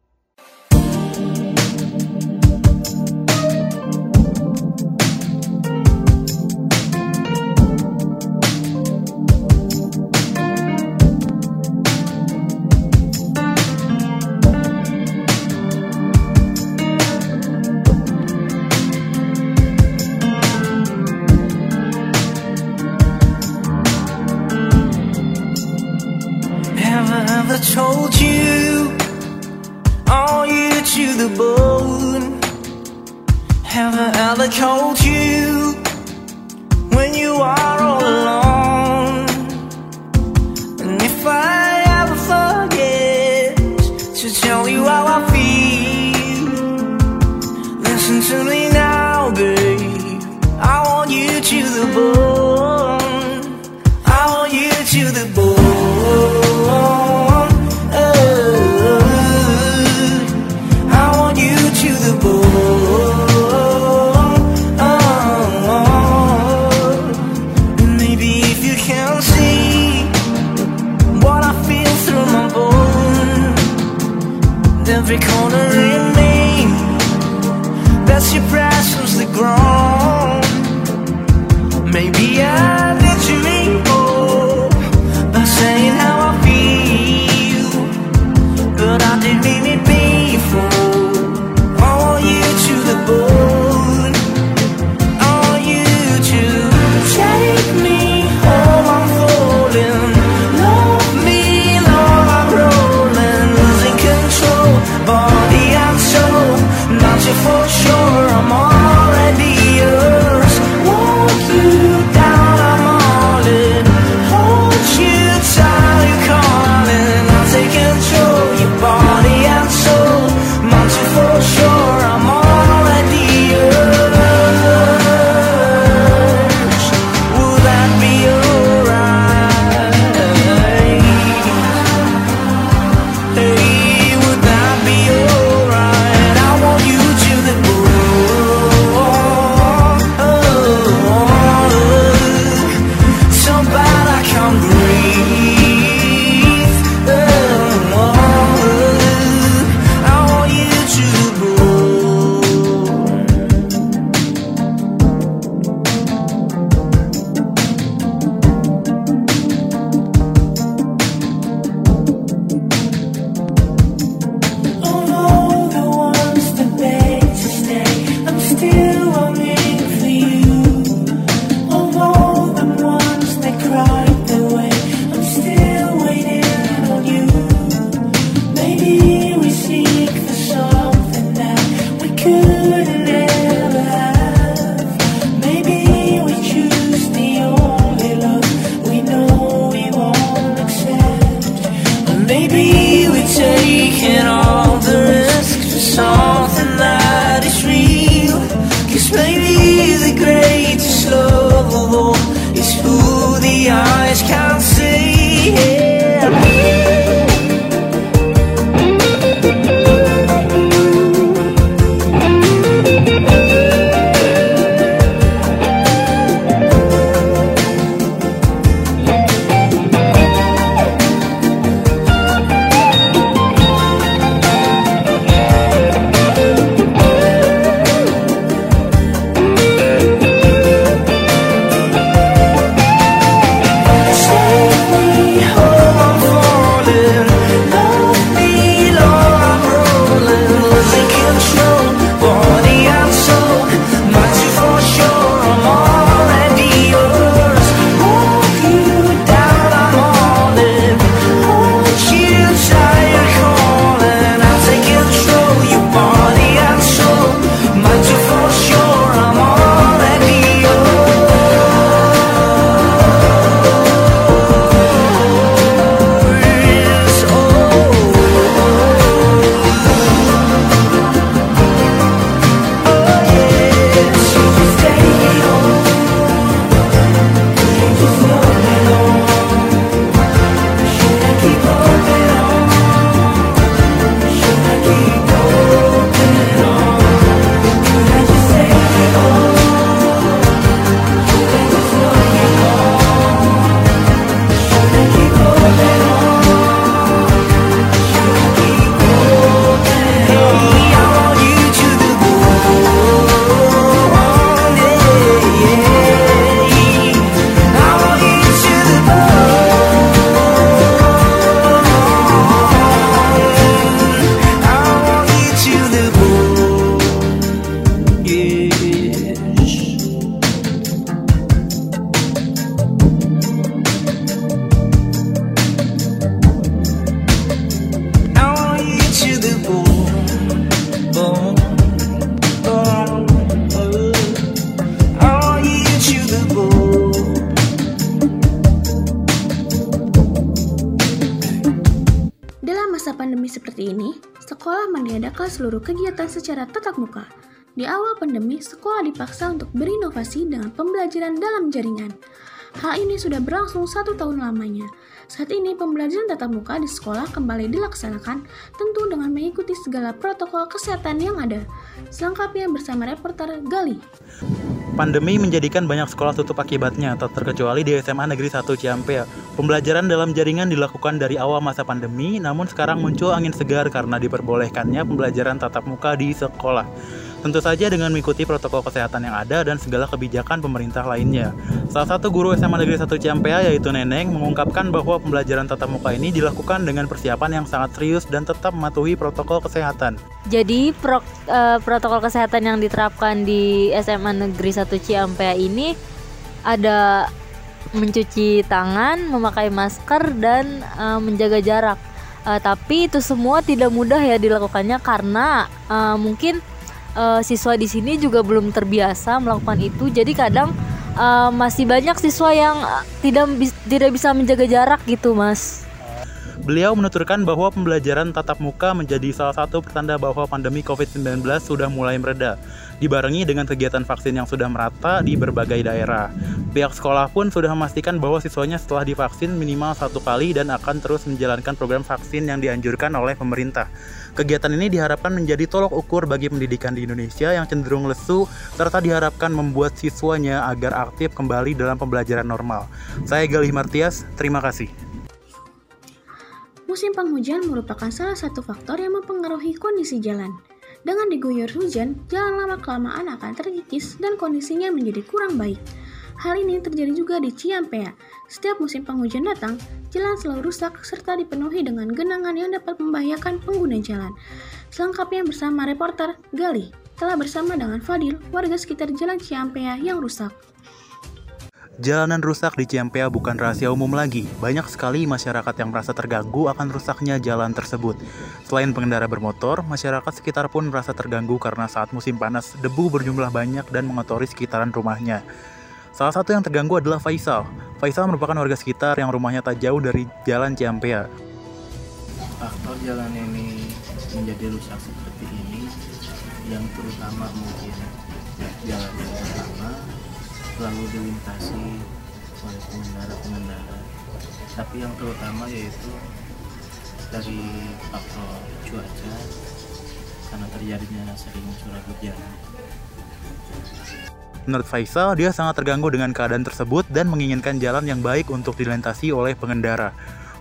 Sekolah meniadakan seluruh kegiatan secara tatap muka. Di awal pandemi, sekolah dipaksa untuk berinovasi dengan pembelajaran dalam jaringan. Hal ini sudah berlangsung satu tahun lamanya. Saat ini pembelajaran tatap muka di sekolah kembali dilaksanakan tentu dengan mengikuti segala protokol kesehatan yang ada. Selengkapnya bersama reporter Gali. Pandemi menjadikan banyak sekolah tutup akibatnya, tak terkecuali di SMA Negeri 1 Ciampea. Pembelajaran dalam jaringan dilakukan dari awal masa pandemi, namun sekarang muncul angin segar karena diperbolehkannya pembelajaran tatap muka di sekolah. Tentu saja dengan mengikuti protokol kesehatan yang ada dan segala kebijakan pemerintah lainnya. Salah satu guru SMA Negeri 1 Ciampea yaitu Neneng mengungkapkan bahwa pembelajaran tatap muka ini dilakukan dengan persiapan yang sangat serius dan tetap mematuhi protokol kesehatan. Jadi pro, eh, protokol kesehatan yang diterapkan di SMA Negeri 1 Ciampea ini ada mencuci tangan, memakai masker dan eh, menjaga jarak. Eh, tapi itu semua tidak mudah ya dilakukannya karena eh, mungkin eh, siswa di sini juga belum terbiasa melakukan itu. Jadi kadang eh, masih banyak siswa yang eh, tidak tidak bisa menjaga jarak gitu, Mas. Beliau menuturkan bahwa pembelajaran tatap muka menjadi salah satu pertanda bahwa pandemi COVID-19 sudah mulai mereda, dibarengi dengan kegiatan vaksin yang sudah merata di berbagai daerah. Pihak sekolah pun sudah memastikan bahwa siswanya setelah divaksin minimal satu kali dan akan terus menjalankan program vaksin yang dianjurkan oleh pemerintah. Kegiatan ini diharapkan menjadi tolok ukur bagi pendidikan di Indonesia yang cenderung lesu, serta diharapkan membuat siswanya agar aktif kembali dalam pembelajaran normal. Saya Galih Martias, terima kasih. Musim penghujan merupakan salah satu faktor yang mempengaruhi kondisi jalan. Dengan diguyur hujan, jalan lama-kelamaan akan terkikis dan kondisinya menjadi kurang baik. Hal ini terjadi juga di Ciampea. Setiap musim penghujan datang, jalan selalu rusak serta dipenuhi dengan genangan yang dapat membahayakan pengguna jalan. Selengkapnya bersama reporter Gali, telah bersama dengan Fadil, warga sekitar jalan Ciampea yang rusak. Jalanan rusak di Ciampea bukan rahasia umum lagi. Banyak sekali masyarakat yang merasa terganggu akan rusaknya jalan tersebut. Selain pengendara bermotor, masyarakat sekitar pun merasa terganggu karena saat musim panas, debu berjumlah banyak dan mengotori sekitaran rumahnya. Salah satu yang terganggu adalah Faisal. Faisal merupakan warga sekitar yang rumahnya tak jauh dari jalan Ciampea. faktor jalan ini menjadi rusak seperti ini yang terutama mungkin jalan yang pertama selalu dilintasi oleh pengendara-pengendara tapi yang terutama yaitu dari faktor cuaca karena terjadinya sering curah hujan Menurut Faisal, dia sangat terganggu dengan keadaan tersebut dan menginginkan jalan yang baik untuk dilintasi oleh pengendara.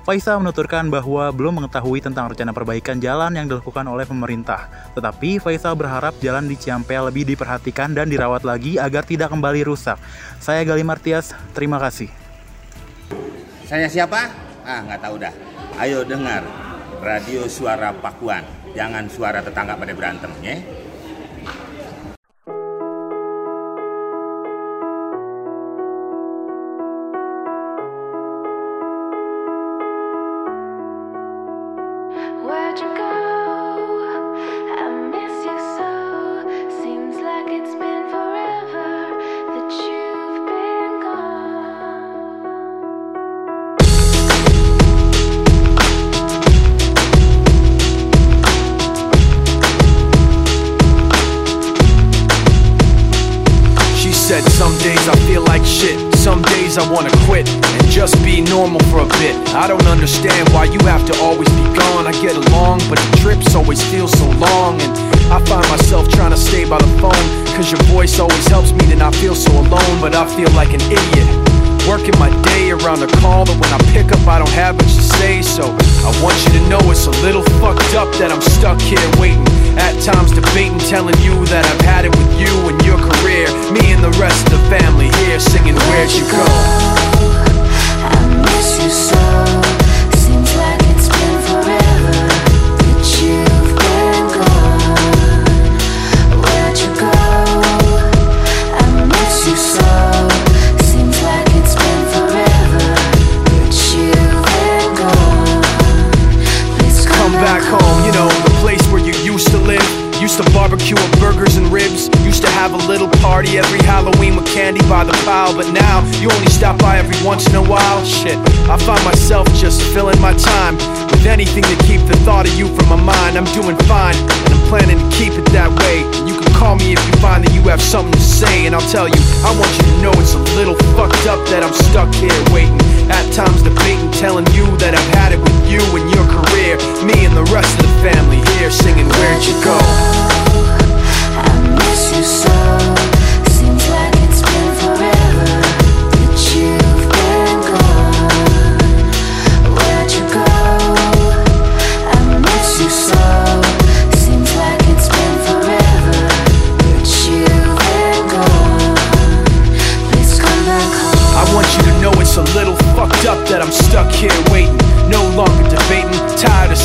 Faisal menuturkan bahwa belum mengetahui tentang rencana perbaikan jalan yang dilakukan oleh pemerintah. Tetapi Faisal berharap jalan di Ciampea lebih diperhatikan dan dirawat lagi agar tidak kembali rusak. Saya Gali Martias, terima kasih. Saya siapa? Ah, nggak tahu dah. Ayo dengar radio suara Pakuan. Jangan suara tetangga pada berantem, ya.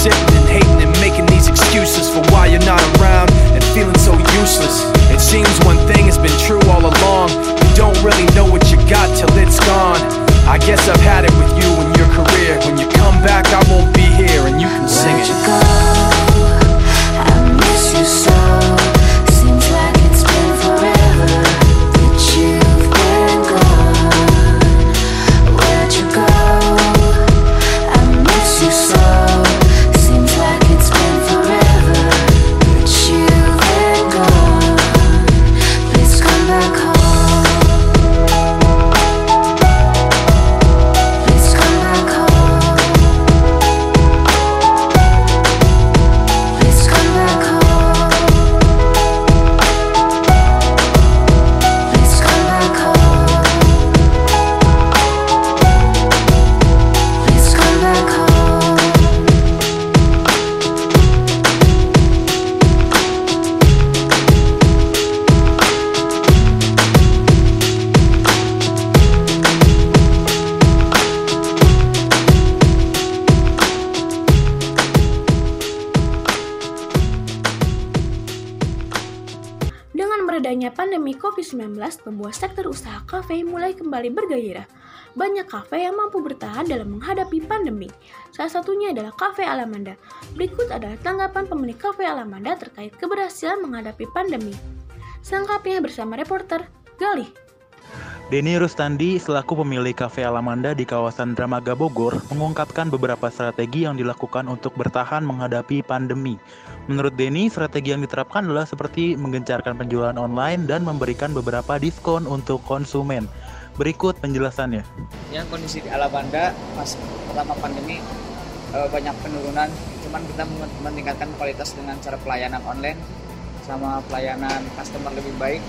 Sitting and hating and making these excuses for why you're not around and feeling so useless. It seems one thing has been true all along. You don't really know what you got till it's gone. I guess I've had it with you and your career. When you come back, I won't be here and you can sing Where'd it. Membuat sektor usaha kafe mulai kembali bergairah. Banyak kafe yang mampu bertahan dalam menghadapi pandemi. Salah satunya adalah Cafe Alamanda. Berikut adalah tanggapan pemilik Cafe Alamanda terkait keberhasilan menghadapi pandemi. Selengkapnya bersama reporter Galih. Denny Rustandi selaku pemilik Cafe Alamanda di kawasan Dramaga Bogor mengungkapkan beberapa strategi yang dilakukan untuk bertahan menghadapi pandemi. Menurut Denny, strategi yang diterapkan adalah seperti menggencarkan penjualan online dan memberikan beberapa diskon untuk konsumen. Berikut penjelasannya. yang kondisi di Alabanda pas pertama pandemi eh, banyak penurunan cuman kita men- meningkatkan kualitas dengan cara pelayanan online sama pelayanan customer lebih baik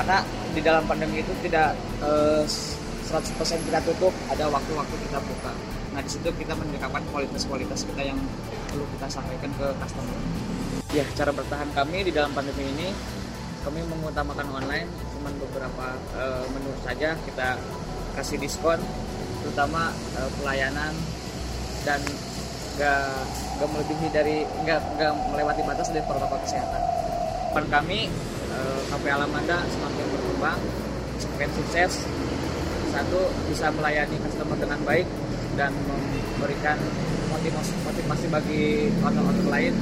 karena di dalam pandemi itu tidak eh, 100% kita tutup ada waktu-waktu kita buka nah di situ kita meningkatkan kualitas-kualitas kita yang perlu kita sampaikan ke customer ya cara bertahan kami di dalam pandemi ini kami mengutamakan online cuman beberapa eh, menu saja kita kasih diskon terutama eh, pelayanan dan nggak nggak melebihi dari nggak nggak melewati batas dari protokol kesehatan. Harapan kami eh, Cafe Alamanda semakin berkembang, semakin sukses. Satu bisa melayani customer dengan baik dan memberikan motivasi motivasi bagi owner-owner lain.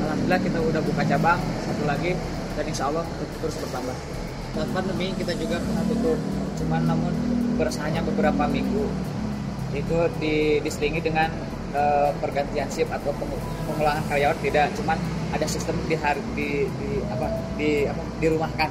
Alhamdulillah kita udah buka cabang satu lagi dan insya Allah terus bertambah. Saat pandemi kita juga pernah tutup, cuman namun berusahanya beberapa minggu itu di, diselingi dengan eh, pergantian shift atau pengu- pengulangan karyawan tidak, cuman ada sistem di hari di, di apa di apa dirumahkan.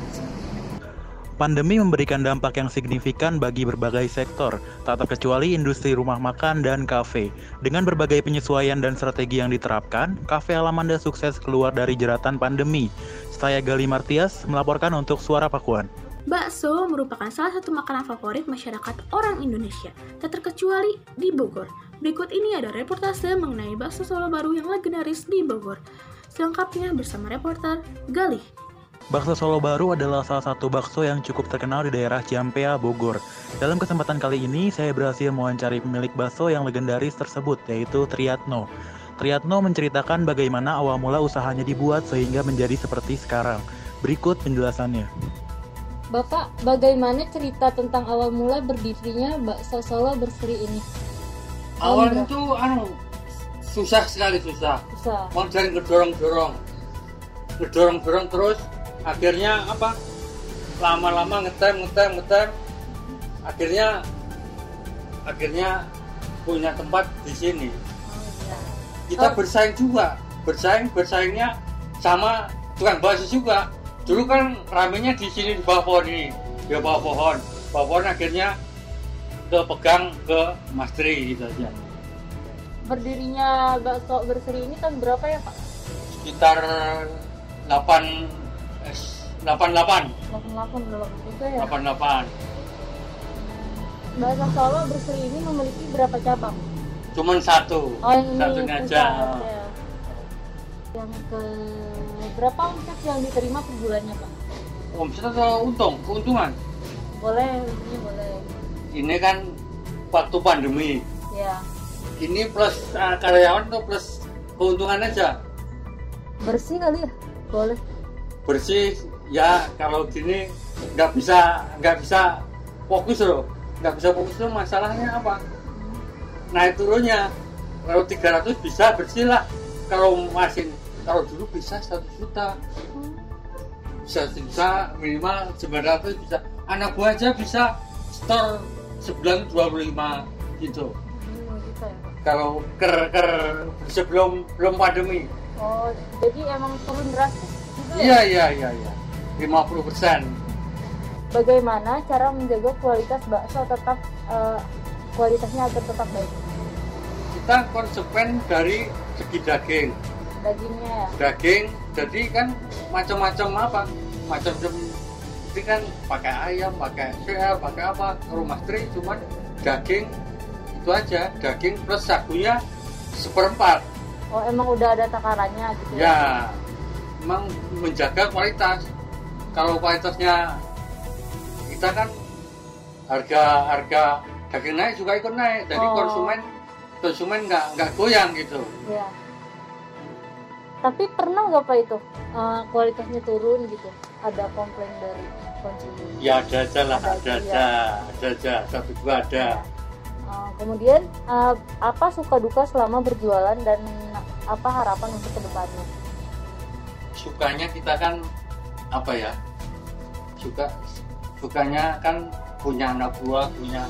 Pandemi memberikan dampak yang signifikan bagi berbagai sektor, tak terkecuali industri rumah makan dan kafe. Dengan berbagai penyesuaian dan strategi yang diterapkan, Cafe Alamanda sukses keluar dari jeratan pandemi. Saya Gali Martias melaporkan untuk Suara Pakuan. Bakso merupakan salah satu makanan favorit masyarakat orang Indonesia, tak terkecuali di Bogor. Berikut ini ada reportase mengenai bakso Solo baru yang legendaris di Bogor. Selengkapnya bersama reporter Galih. Bakso Solo Baru adalah salah satu bakso yang cukup terkenal di daerah Ciampea, Bogor. Dalam kesempatan kali ini, saya berhasil mewawancari pemilik bakso yang legendaris tersebut, yaitu Triatno. Triatno menceritakan bagaimana awal mula usahanya dibuat sehingga menjadi seperti sekarang. Berikut penjelasannya. Bapak, bagaimana cerita tentang awal mula berdirinya bakso Solo berseri ini? awalnya tuh anu susah sekali susah. Susah. mau cari ngedorong dorong ngedorong dorong terus akhirnya apa? Lama-lama ngetem ngetem ngetem. Akhirnya akhirnya punya tempat di sini. Kita Oh. bersaing juga. Bersaing bersaingnya sama tukang bakso juga. Dulu kan ramenya di sini di bawah pohon ini. Di bawah pohon. Bawah pohon akhirnya kepegang ke Mas Tri gitu aja Berdirinya bakso berseri ini tahun berapa ya Pak? sekitar 8 eh, 88 88 udah lama juga ya. 88 Bakso Solo berseri ini memiliki berapa cabang? cuman satu Oh ini satunya aja ya. Yang ke berapa omset yang diterima per bulannya Pak? omset atau untung keuntungan Boleh, ini boleh. ini kan waktu pandemi Ya. Ini plus uh, karyawan atau plus keuntungan aja. Bersih kali ya? Boleh. bersih ya kalau gini nggak bisa nggak bisa fokus loh. Nggak bisa fokus tuh masalahnya apa? Naik turunnya kalau 300 bisa bersih lah. Kalau masih kalau dulu bisa satu juta. Bisa bisa minimal 900 bisa. Anak buah aja bisa store sebulan 25 gitu. Hmm, gitu ya. Kalau ker ker sebelum belum pandemi Oh, jadi emang turun drastis juga ya? iya iya iya iya 50 persen Bagaimana cara menjaga kualitas bakso tetap eh, kualitasnya agar tetap baik? kita konsekuen dari segi daging Dagingnya ya. daging jadi kan macam-macam apa macam-macam itu kan pakai ayam pakai VL pakai apa rumah tri cuman daging itu aja daging plus sagunya seperempat. Oh, emang udah ada takarannya gitu ya? Memang menjaga kualitas. Kalau kualitasnya kita kan harga harga daging naik juga ikut naik. Jadi Oh. konsumen konsumen nggak nggak goyang gitu. Ya. Tapi pernah nggak Pak itu eh, kualitasnya turun gitu? Ada komplain dari konsumen? ya ada aja lah Ada ada aja, ada aja. Satu dua ada Eh, kemudian eh, apa suka duka selama berjualan dan apa harapan untuk ke depannya? sukanya kita kan apa ya suka sukanya kan punya anak buah punya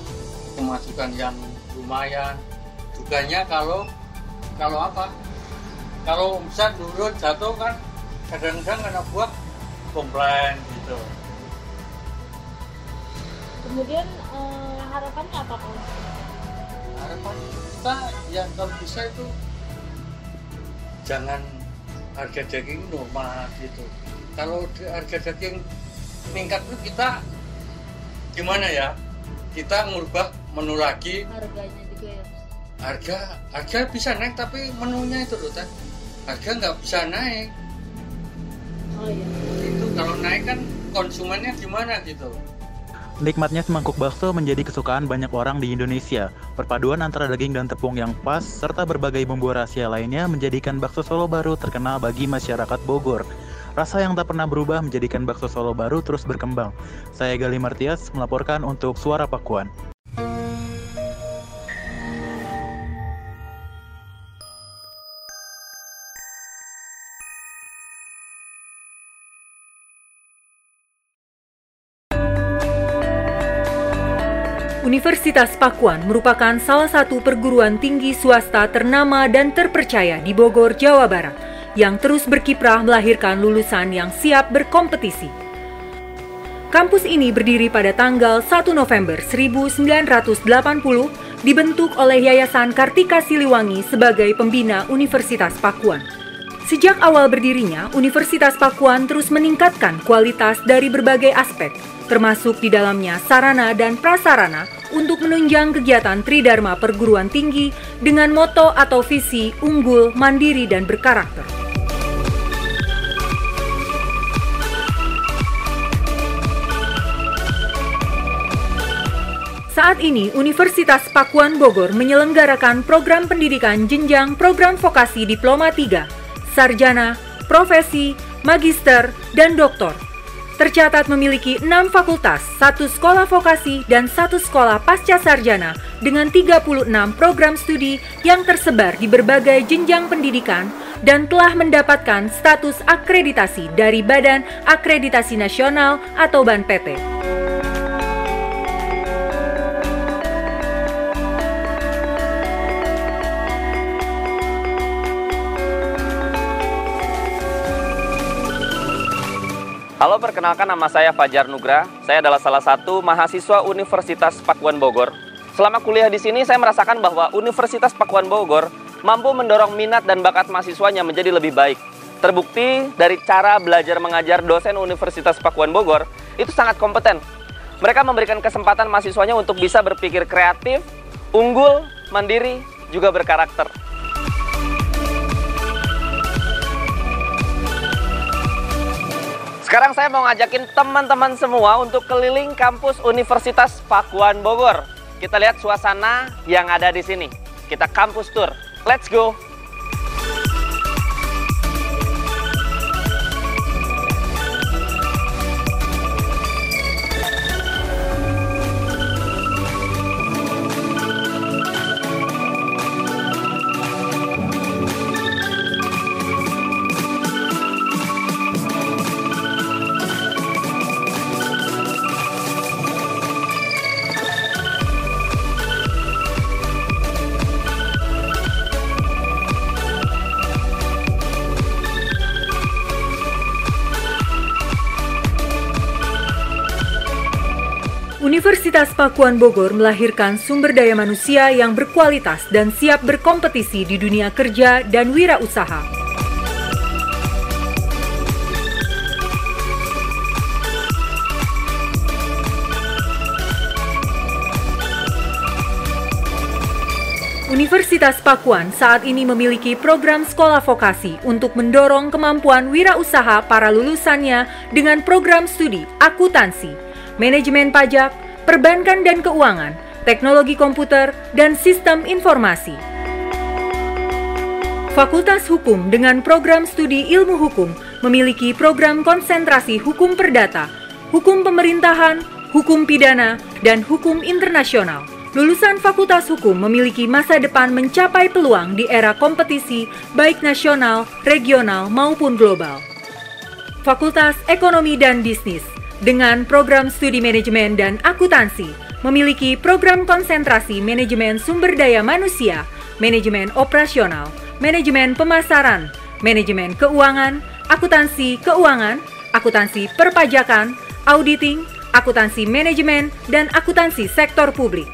pemasukan yang lumayan dukanya kalau kalau apa kalau omset turun jatuh kan kadang-kadang anak buah komplain gitu Kemudian eh, harapannya apa Pak? Harapan kita ya kalau bisa itu jangan harga daging normal gitu kalau harga daging meningkat itu kita gimana ya kita ngubah menu lagi Harganya juga ya. harga harga bisa naik tapi menunya itu loh Tan. harga nggak bisa naik Oh iya. itu kalau naik kan konsumennya gimana gitu Nikmatnya semangkuk bakso menjadi kesukaan banyak orang di Indonesia. Perpaduan antara daging dan tepung yang pas, serta berbagai bumbu rahasia lainnya menjadikan bakso Solo baru terkenal bagi masyarakat Bogor. Rasa yang tak pernah berubah menjadikan bakso Solo baru terus berkembang. Saya Gali Martias melaporkan untuk Suara Pakuan. Universitas Pakuan merupakan salah satu perguruan tinggi swasta ternama dan terpercaya di Bogor, Jawa Barat, yang terus berkiprah melahirkan lulusan yang siap berkompetisi. Kampus ini berdiri pada tanggal 1 November 1980, dibentuk oleh Yayasan Kartika Siliwangi sebagai pembina Universitas Pakuan. Sejak awal berdirinya, Universitas Pakuan terus meningkatkan kualitas dari berbagai aspek, termasuk di dalamnya sarana dan prasarana untuk menunjang kegiatan Tridharma perguruan tinggi dengan moto atau visi unggul, mandiri, dan berkarakter. Saat ini, Universitas Pakuan Bogor menyelenggarakan program pendidikan jenjang program vokasi Diploma 3, Sarjana, Profesi, Magister, dan Doktor. Tercatat memiliki 6 fakultas, satu sekolah vokasi, dan satu sekolah pasca sarjana dengan 36 program studi yang tersebar di berbagai jenjang pendidikan dan telah mendapatkan status akreditasi dari Badan Akreditasi Nasional atau BANPT. Halo, perkenalkan nama saya Fajar Nugra. Saya adalah salah satu mahasiswa Universitas Pakuan Bogor. Selama kuliah di sini, saya merasakan bahwa Universitas Pakuan Bogor mampu mendorong minat dan bakat mahasiswanya menjadi lebih baik. Terbukti dari cara belajar mengajar dosen Universitas Pakuan Bogor itu sangat kompeten. Mereka memberikan kesempatan mahasiswanya untuk bisa berpikir kreatif, unggul, mandiri, juga berkarakter. Sekarang saya mau ngajakin teman-teman semua untuk keliling kampus Universitas Pakuan Bogor. Kita lihat suasana yang ada di sini. Kita kampus tour. Let's go! Universitas Pakuan Bogor melahirkan sumber daya manusia yang berkualitas dan siap berkompetisi di dunia kerja dan wirausaha. Universitas Pakuan saat ini memiliki program sekolah vokasi untuk mendorong kemampuan wirausaha para lulusannya dengan program studi akuntansi, manajemen pajak, perbankan dan keuangan, teknologi komputer, dan sistem informasi. Fakultas Hukum dengan program studi ilmu hukum memiliki program konsentrasi hukum perdata, hukum pemerintahan, hukum pidana, dan hukum internasional. Lulusan Fakultas Hukum memiliki masa depan mencapai peluang di era kompetisi baik nasional, regional, maupun global. Fakultas Ekonomi dan Bisnis dengan program studi manajemen dan akuntansi memiliki program konsentrasi manajemen sumber daya manusia, manajemen operasional, manajemen pemasaran, manajemen keuangan, akuntansi keuangan, akuntansi perpajakan, auditing, akuntansi manajemen, dan akuntansi sektor publik.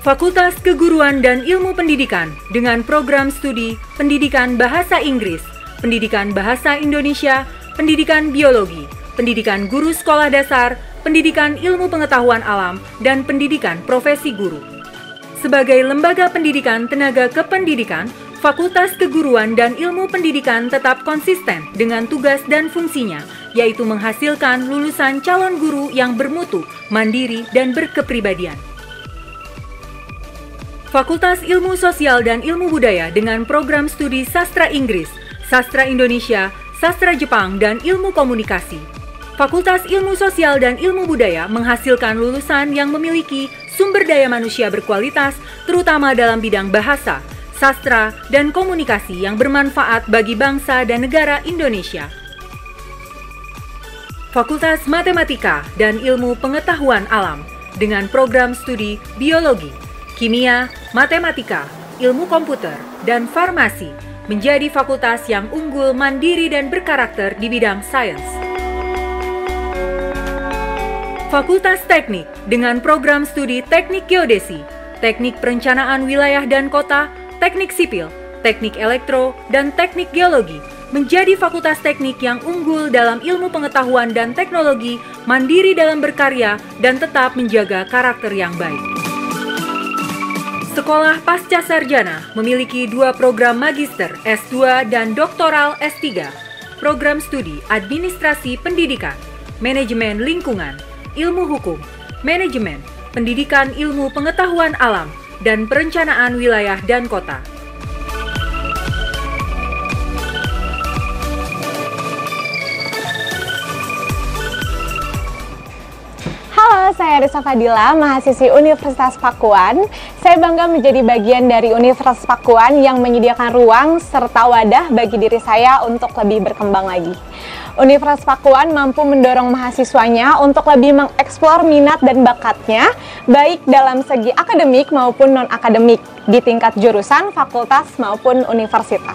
Fakultas Keguruan dan Ilmu Pendidikan dengan program studi Pendidikan Bahasa Inggris, Pendidikan Bahasa Indonesia, Pendidikan Biologi, Pendidikan Guru Sekolah Dasar, Pendidikan Ilmu Pengetahuan Alam, dan Pendidikan Profesi Guru. Sebagai lembaga pendidikan tenaga kependidikan, Fakultas Keguruan dan Ilmu Pendidikan tetap konsisten dengan tugas dan fungsinya, yaitu menghasilkan lulusan calon guru yang bermutu, mandiri, dan berkepribadian. Fakultas Ilmu Sosial dan Ilmu Budaya dengan program studi Sastra Inggris, Sastra Indonesia, Sastra Jepang, dan Ilmu Komunikasi. Fakultas Ilmu Sosial dan Ilmu Budaya menghasilkan lulusan yang memiliki sumber daya manusia berkualitas, terutama dalam bidang bahasa, sastra, dan komunikasi yang bermanfaat bagi bangsa dan negara Indonesia. Fakultas Matematika dan Ilmu Pengetahuan Alam dengan program studi Biologi, Kimia, Matematika, Ilmu Komputer, dan Farmasi menjadi fakultas yang unggul, mandiri, dan berkarakter di bidang sains. Fakultas Teknik dengan program studi Teknik Geodesi, Teknik Perencanaan Wilayah dan Kota, Teknik Sipil, Teknik Elektro, dan Teknik Geologi menjadi fakultas teknik yang unggul dalam ilmu pengetahuan dan teknologi, mandiri dalam berkarya, dan tetap menjaga karakter yang baik. Sekolah Pasca Sarjana memiliki dua program magister S2 dan doktoral S3, program studi administrasi pendidikan, manajemen lingkungan, ilmu hukum, manajemen, pendidikan ilmu pengetahuan alam, dan perencanaan wilayah dan kota. Halo, saya Risa Fadila, mahasiswi Universitas Pakuan. Saya bangga menjadi bagian dari Universitas Pakuan yang menyediakan ruang serta wadah bagi diri saya untuk lebih berkembang lagi. Universitas Pakuan mampu mendorong mahasiswanya untuk lebih mengeksplor minat dan bakatnya, baik dalam segi akademik maupun non-akademik, di tingkat jurusan, fakultas, maupun universitas.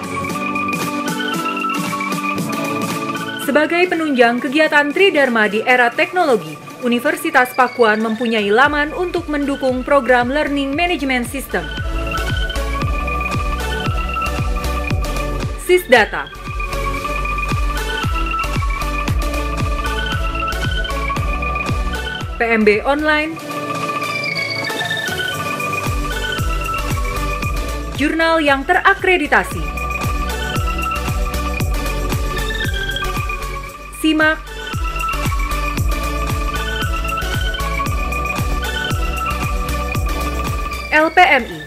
Sebagai penunjang kegiatan Tridharma di era teknologi, Universitas Pakuan mempunyai laman untuk mendukung program Learning Management System. Sisdata PMB Online Jurnal yang terakreditasi. Simak. LPMI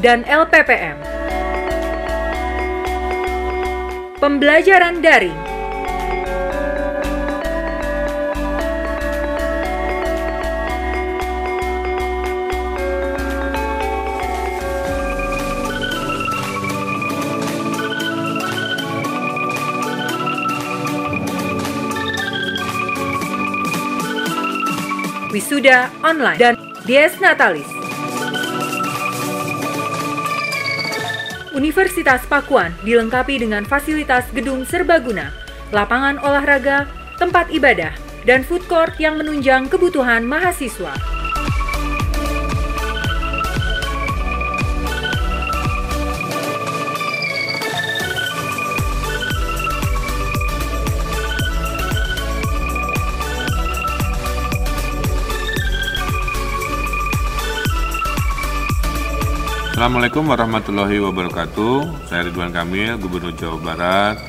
dan LPPM. Pembelajaran daring Wisuda Online dan Dies Natalis. Universitas Pakuan dilengkapi dengan fasilitas gedung serbaguna, lapangan olahraga, tempat ibadah, dan food court yang menunjang kebutuhan mahasiswa. Assalamualaikum warahmatullahi wabarakatuh. Saya Ridwan Kamil, Gubernur Jawa Barat,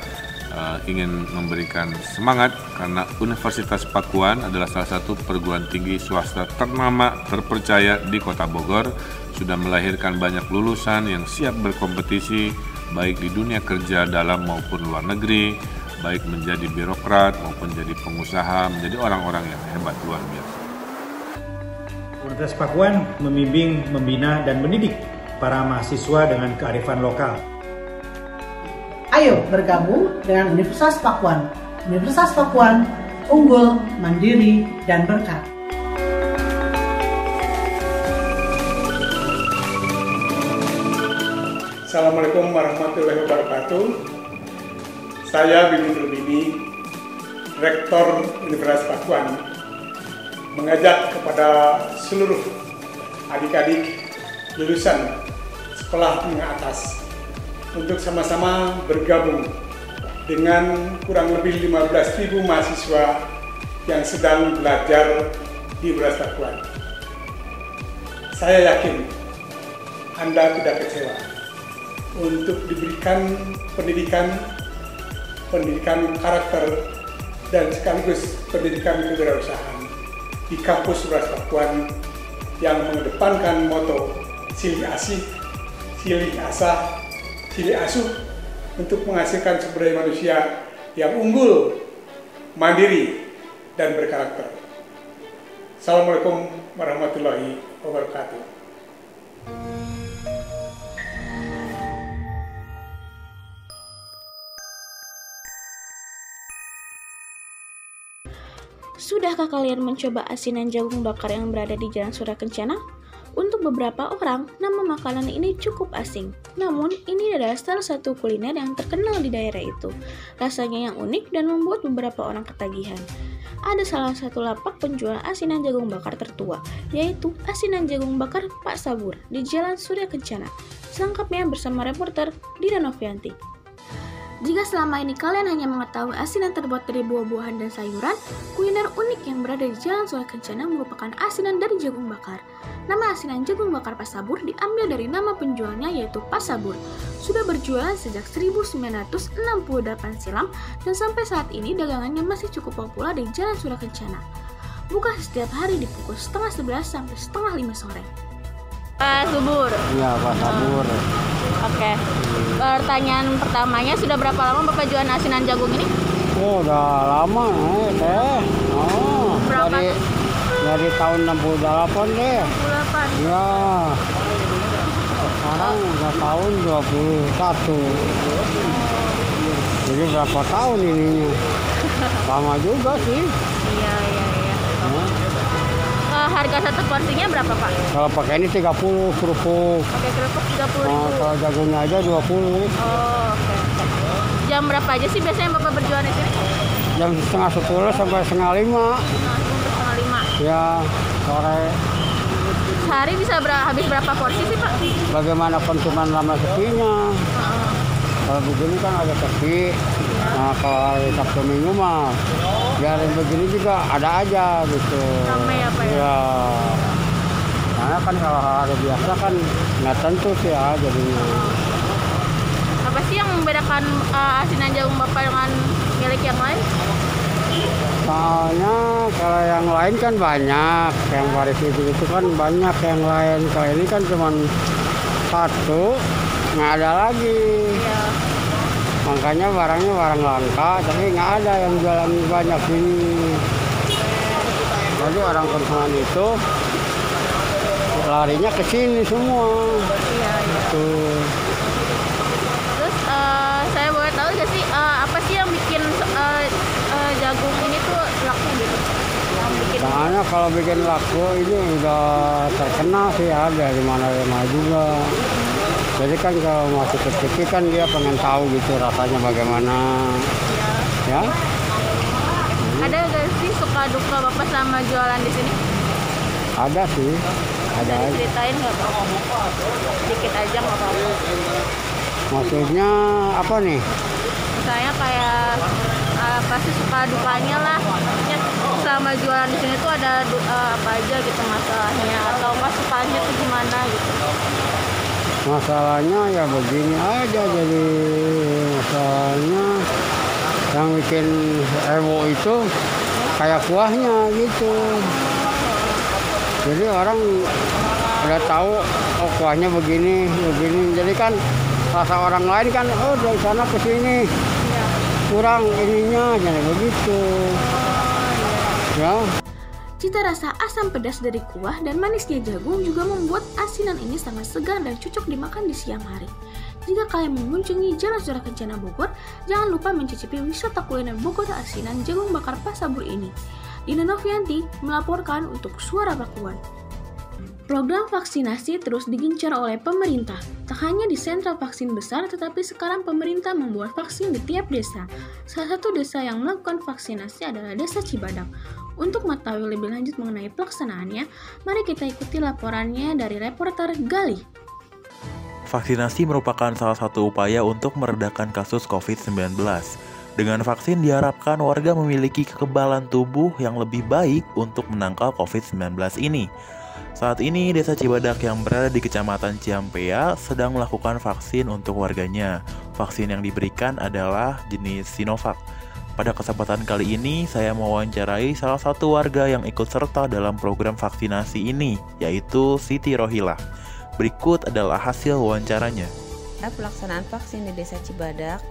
eh, ingin memberikan semangat karena Universitas Pakuan adalah salah satu perguruan tinggi swasta ternama terpercaya di Kota Bogor. Sudah melahirkan banyak lulusan yang siap berkompetisi baik di dunia kerja dalam maupun luar negeri, baik menjadi birokrat maupun jadi pengusaha, menjadi orang-orang yang hebat luar biasa. Universitas Pakuan membimbing, membina, dan mendidik para mahasiswa dengan kearifan lokal. Ayo bergabung dengan Universitas Pakuan. Universitas Pakuan unggul, mandiri, dan berkat. Assalamualaikum warahmatullahi wabarakatuh. Saya Bimbing Rubini, Rektor Universitas Pakuan, mengajak kepada seluruh adik-adik lulusan menengah atas untuk sama-sama bergabung dengan kurang lebih 15.000 mahasiswa yang sedang belajar di Pakuan. Saya yakin Anda tidak kecewa untuk diberikan pendidikan pendidikan karakter dan sekaligus pendidikan kewirausahaan di kampus Pakuan yang mengedepankan moto silih asih, silih asah, silih asuh untuk menghasilkan sumber daya manusia yang unggul, mandiri, dan berkarakter. Assalamualaikum warahmatullahi wabarakatuh. Sudahkah kalian mencoba asinan jagung bakar yang berada di Jalan Surya Kencana? Untuk beberapa orang, nama makanan ini cukup asing. Namun, ini adalah salah satu kuliner yang terkenal di daerah itu. Rasanya yang unik dan membuat beberapa orang ketagihan. Ada salah satu lapak penjual asinan jagung bakar tertua, yaitu asinan jagung bakar Pak Sabur di Jalan Surya Kencana. Selengkapnya bersama reporter Dira Novianti. Jika selama ini kalian hanya mengetahui asinan terbuat dari buah-buahan dan sayuran, kuliner unik yang berada di Jalan Surya Kencana merupakan asinan dari jagung bakar. Nama asinan jagung bakar Pasabur diambil dari nama penjualnya yaitu Pasabur. Sudah berjualan sejak 1968 silam dan sampai saat ini dagangannya masih cukup populer di Jalan Surya Kencana. Buka setiap hari di pukul setengah 11 sampai setengah 5 sore. Pak Subur. Iya, Pak Sabur. Oke. Pertanyaan pertamanya sudah berapa lama Bapak jualan asinan jagung ini? Oh, udah lama nih, teh. Oh, Berapa? dari dari tahun 68 deh. 68. Ya. Sekarang udah tahun 21. Jadi berapa tahun ininya? Lama juga sih. Iya, iya, iya. Eh, harga satu porsinya berapa Pak? Kalau pakai ini 30 kerupuk. Pakai kerupuk 30 Nah, ribu. kalau jagungnya aja 20. Oh, oke. Jam berapa aja sih biasanya Bapak berjualan di sini? Jam setengah 10 sampai setengah 5. Setengah lima. Ya, sore. Sehari bisa ber- habis berapa porsi sih Pak? Bagaimana konsumen lama sepinya. Kalau begini kan ada sepi. Nah, kalau hari Sabtu Minggu mah biarin begini juga ada aja gitu. Ramai ya, Pak, ya? Iya. Karena kan kalau hari biasa kan nggak tentu sih ya jadinya. Apa sih yang membedakan uh, asinan jagung Bapak dengan milik yang lain? Soalnya kalau yang lain kan banyak, yang baris itu itu kan banyak yang lain. Kalau ini kan cuma satu, nggak ada lagi. Makanya barangnya barang langka, tapi nggak ada yang jualan banyak ini. Jadi orang konsumen itu larinya ke sini semua. Iya, iya. Tuh. Terus uh, saya boleh tahu nggak sih uh, apa sih yang bikin uh, uh, jagung ini tuh laku gitu? Yang bikin Soalnya kalau bikin laku ini udah terkenal sih ya dari mana-mana juga. Jadi kan kalau masih kecil kan dia pengen tahu gitu rasanya bagaimana. Ya, ada nggak sih suka duka Bapak selama jualan di sini? ada sih, ada Bisa diceritain nggak Pak? Dikit aja nggak apa-apa. Maksudnya apa nih? Misalnya kayak uh, pasti suka dukanya lah. Maksudnya selama jualan di sini tuh ada uh, apa aja gitu masalahnya atau nggak sukanya tuh gimana gitu. Masalahnya ya begini aja jadi masalahnya yang bikin heboh itu kayak kuahnya gitu. Jadi orang udah tahu oh kuahnya begini, begini. Jadi kan rasa orang lain kan oh dari sana ke sini kurang ininya jadi begitu. Ya. Cita rasa asam pedas dari kuah dan manisnya jagung juga membuat asinan ini sangat segar dan cocok dimakan di siang hari. Jika kalian mengunjungi Jalan Surah Kencana Bogor, jangan lupa mencicipi wisata kuliner Bogor asinan jagung bakar Pasabur ini. Dina Novianti melaporkan untuk Suara Pakuan. Program vaksinasi terus digencar oleh pemerintah. Tak hanya di sentra vaksin besar, tetapi sekarang pemerintah membuat vaksin di tiap desa. Salah satu desa yang melakukan vaksinasi adalah Desa Cibadak. Untuk mengetahui lebih lanjut mengenai pelaksanaannya, mari kita ikuti laporannya dari reporter Gali. Vaksinasi merupakan salah satu upaya untuk meredakan kasus COVID-19. Dengan vaksin diharapkan warga memiliki kekebalan tubuh yang lebih baik untuk menangkal COVID-19 ini. Saat ini, Desa Cibadak yang berada di Kecamatan Ciampea sedang melakukan vaksin untuk warganya. Vaksin yang diberikan adalah jenis Sinovac. Pada kesempatan kali ini, saya mewawancarai salah satu warga yang ikut serta dalam program vaksinasi ini, yaitu Siti Rohilah. Berikut adalah hasil wawancaranya. Nah, pelaksanaan vaksin di Desa Cibadak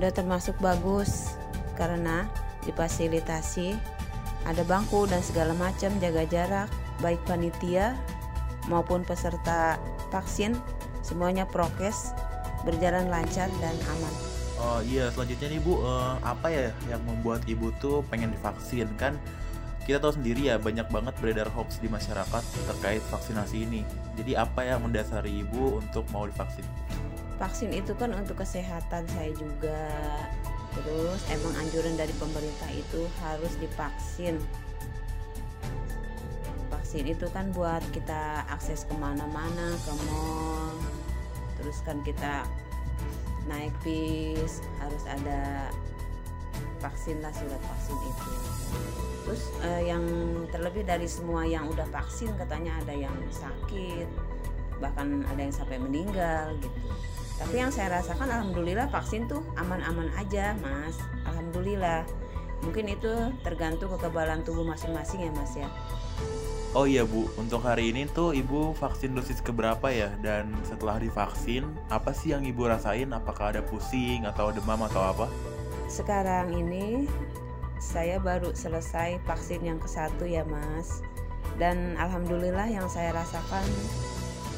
udah termasuk bagus karena difasilitasi ada bangku dan segala macam jaga jarak baik panitia maupun peserta vaksin semuanya prokes berjalan lancar dan aman. Oh iya, selanjutnya nih Bu, eh, apa ya yang membuat Ibu tuh pengen divaksin kan? Kita tahu sendiri ya banyak banget beredar hoax di masyarakat terkait vaksinasi ini. Jadi apa yang mendasari Ibu untuk mau divaksin? Vaksin itu kan untuk kesehatan saya juga. Terus emang anjuran dari pemerintah itu harus divaksin. Vaksin itu kan buat kita akses ke mana-mana, ke mall. Terus kan kita naik bis harus ada vaksin lah surat vaksin itu. Terus eh, yang terlebih dari semua yang udah vaksin katanya ada yang sakit, bahkan ada yang sampai meninggal gitu. Tapi yang saya rasakan alhamdulillah vaksin tuh aman-aman aja, Mas. Alhamdulillah. Mungkin itu tergantung kekebalan tubuh masing-masing ya, Mas ya. Oh iya Bu, untuk hari ini tuh Ibu vaksin dosis keberapa ya? Dan setelah divaksin, apa sih yang Ibu rasain? Apakah ada pusing atau demam atau apa? Sekarang ini saya baru selesai vaksin yang ke satu ya Mas Dan alhamdulillah yang saya rasakan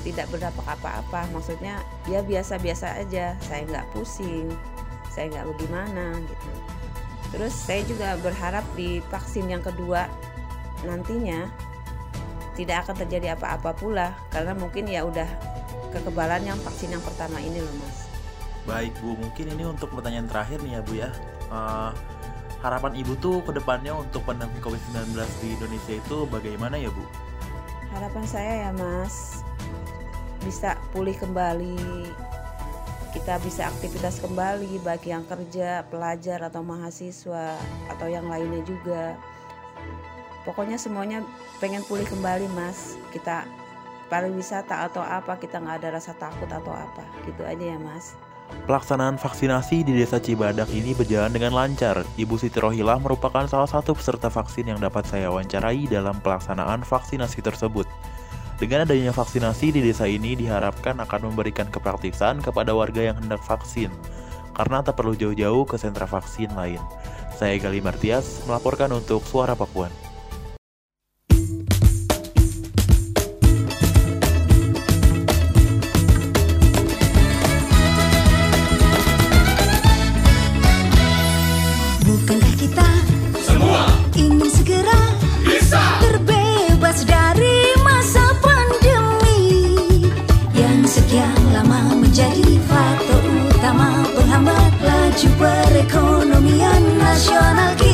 tidak berdampak apa-apa Maksudnya ya biasa-biasa aja Saya nggak pusing Saya nggak bagaimana gitu Terus saya juga berharap di vaksin yang kedua nantinya tidak akan terjadi apa-apa pula karena mungkin ya udah kekebalan yang vaksin yang pertama ini loh mas. Baik Bu, mungkin ini untuk pertanyaan terakhir nih ya Bu ya. Eh, harapan Ibu tuh ke depannya untuk pandemi COVID-19 di Indonesia itu bagaimana ya Bu? Harapan saya ya mas bisa pulih kembali kita bisa aktivitas kembali bagi yang kerja, pelajar atau mahasiswa atau yang lainnya juga. Pokoknya semuanya pengen pulih kembali mas. Kita pariwisata atau apa kita nggak ada rasa takut atau apa gitu aja ya mas. Pelaksanaan vaksinasi di Desa Cibadak ini berjalan dengan lancar. Ibu Siti Rohilah merupakan salah satu peserta vaksin yang dapat saya wawancarai dalam pelaksanaan vaksinasi tersebut. Dengan adanya vaksinasi di desa ini diharapkan akan memberikan kepraktisan kepada warga yang hendak vaksin, karena tak perlu jauh-jauh ke sentra vaksin lain. Saya Gali Martias melaporkan untuk Suara Pakuan. Laju perekonomian nasional kita.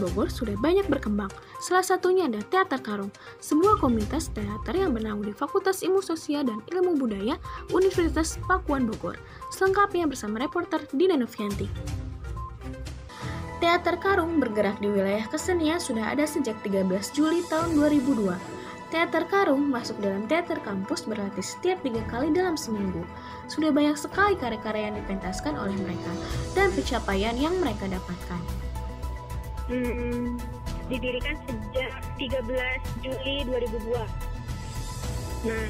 Bogor sudah banyak berkembang. Salah satunya ada Teater Karung, sebuah komunitas teater yang bernaung di Fakultas Ilmu Sosial dan Ilmu Budaya Universitas Pakuan Bogor. Selengkapnya bersama reporter Dina Novianti. Teater Karung bergerak di wilayah kesenian sudah ada sejak 13 Juli tahun 2002. Teater Karung masuk dalam teater kampus berlatih setiap tiga kali dalam seminggu. Sudah banyak sekali karya-karya yang dipentaskan oleh mereka dan pencapaian yang mereka dapatkan. Hmm, didirikan sejak 13 Juli 2002. Nah,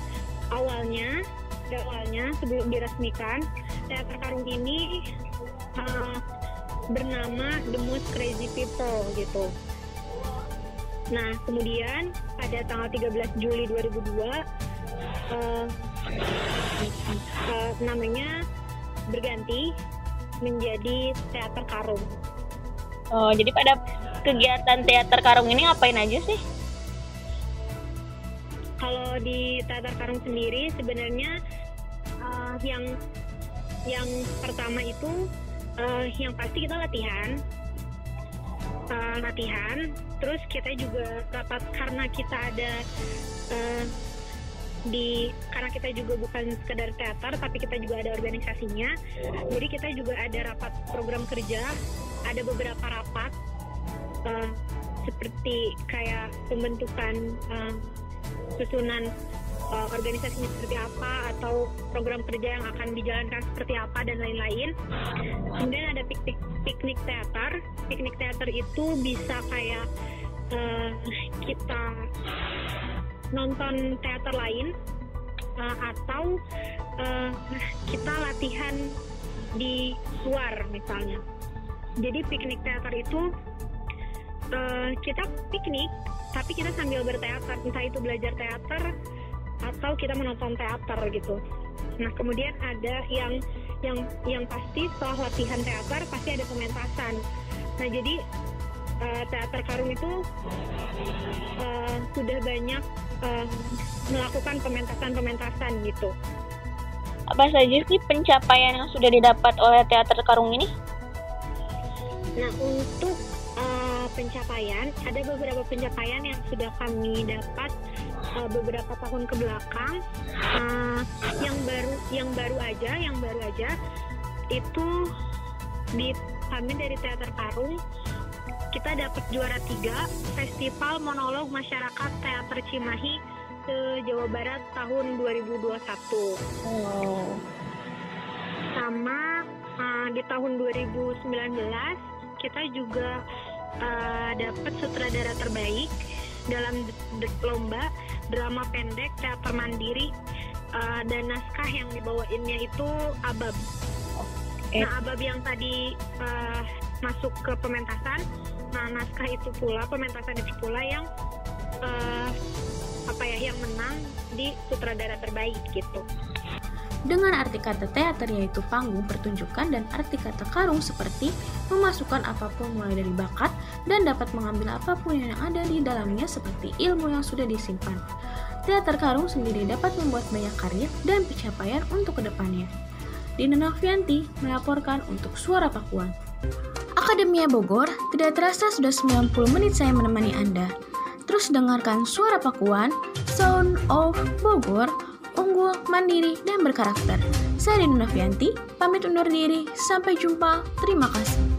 awalnya, awalnya sebelum diresmikan, teater karung ini uh, bernama The Most Crazy People gitu. Nah, kemudian pada tanggal 13 Juli 2002 uh, uh, namanya berganti menjadi Teater Karung. Oh, jadi pada kegiatan teater karung ini ngapain aja sih? Kalau di Teater Karung sendiri sebenarnya uh, yang yang pertama itu uh, yang pasti kita latihan. Uh, latihan terus kita juga rapat karena kita ada uh, di karena kita juga bukan sekedar teater tapi kita juga ada organisasinya. Jadi kita juga ada rapat program kerja ada beberapa rapat uh, seperti kayak pembentukan uh, susunan uh, organisasinya seperti apa atau program kerja yang akan dijalankan seperti apa dan lain-lain. Kemudian ada piknik piknik teater. Piknik teater itu bisa kayak uh, kita nonton teater lain uh, atau uh, kita latihan di luar misalnya. Jadi piknik teater itu uh, kita piknik tapi kita sambil berteater, entah itu belajar teater atau kita menonton teater gitu. Nah kemudian ada yang yang yang pasti setelah latihan teater pasti ada pementasan. Nah jadi uh, teater karung itu uh, sudah banyak uh, melakukan pementasan-pementasan gitu. Apa saja sih pencapaian yang sudah didapat oleh teater karung ini? Nah untuk uh, pencapaian ada beberapa pencapaian yang sudah kami dapat uh, beberapa tahun ke belakang. Uh, yang baru yang baru aja yang baru aja itu di kami dari teater karung kita dapat juara tiga festival monolog masyarakat teater Cimahi ke Jawa Barat tahun 2021. Oh. Sama uh, di tahun 2019 kita juga uh, dapat sutradara terbaik dalam lomba drama pendek teater mandiri uh, dan naskah yang dibawainnya itu Abab. Okay. Nah Abab yang tadi uh, masuk ke pementasan, nah naskah itu pula pementasan itu pula yang uh, apa ya yang menang di sutradara terbaik gitu. Dengan arti kata teater yaitu panggung pertunjukan dan arti kata karung seperti memasukkan apa pun mulai dari bakat dan dapat mengambil apa pun yang ada di dalamnya seperti ilmu yang sudah disimpan. Teater karung sendiri dapat membuat banyak karya dan pencapaian untuk ke depannya. Dina Novianti melaporkan untuk Suara Pakuan. Akademia Bogor, tidak terasa sudah 90 menit saya menemani Anda. Terus dengarkan Suara Pakuan, Sound of Bogor, unggul, mandiri, dan berkarakter. Saya Dina Novianti, pamit undur diri. Sampai jumpa. Terima kasih.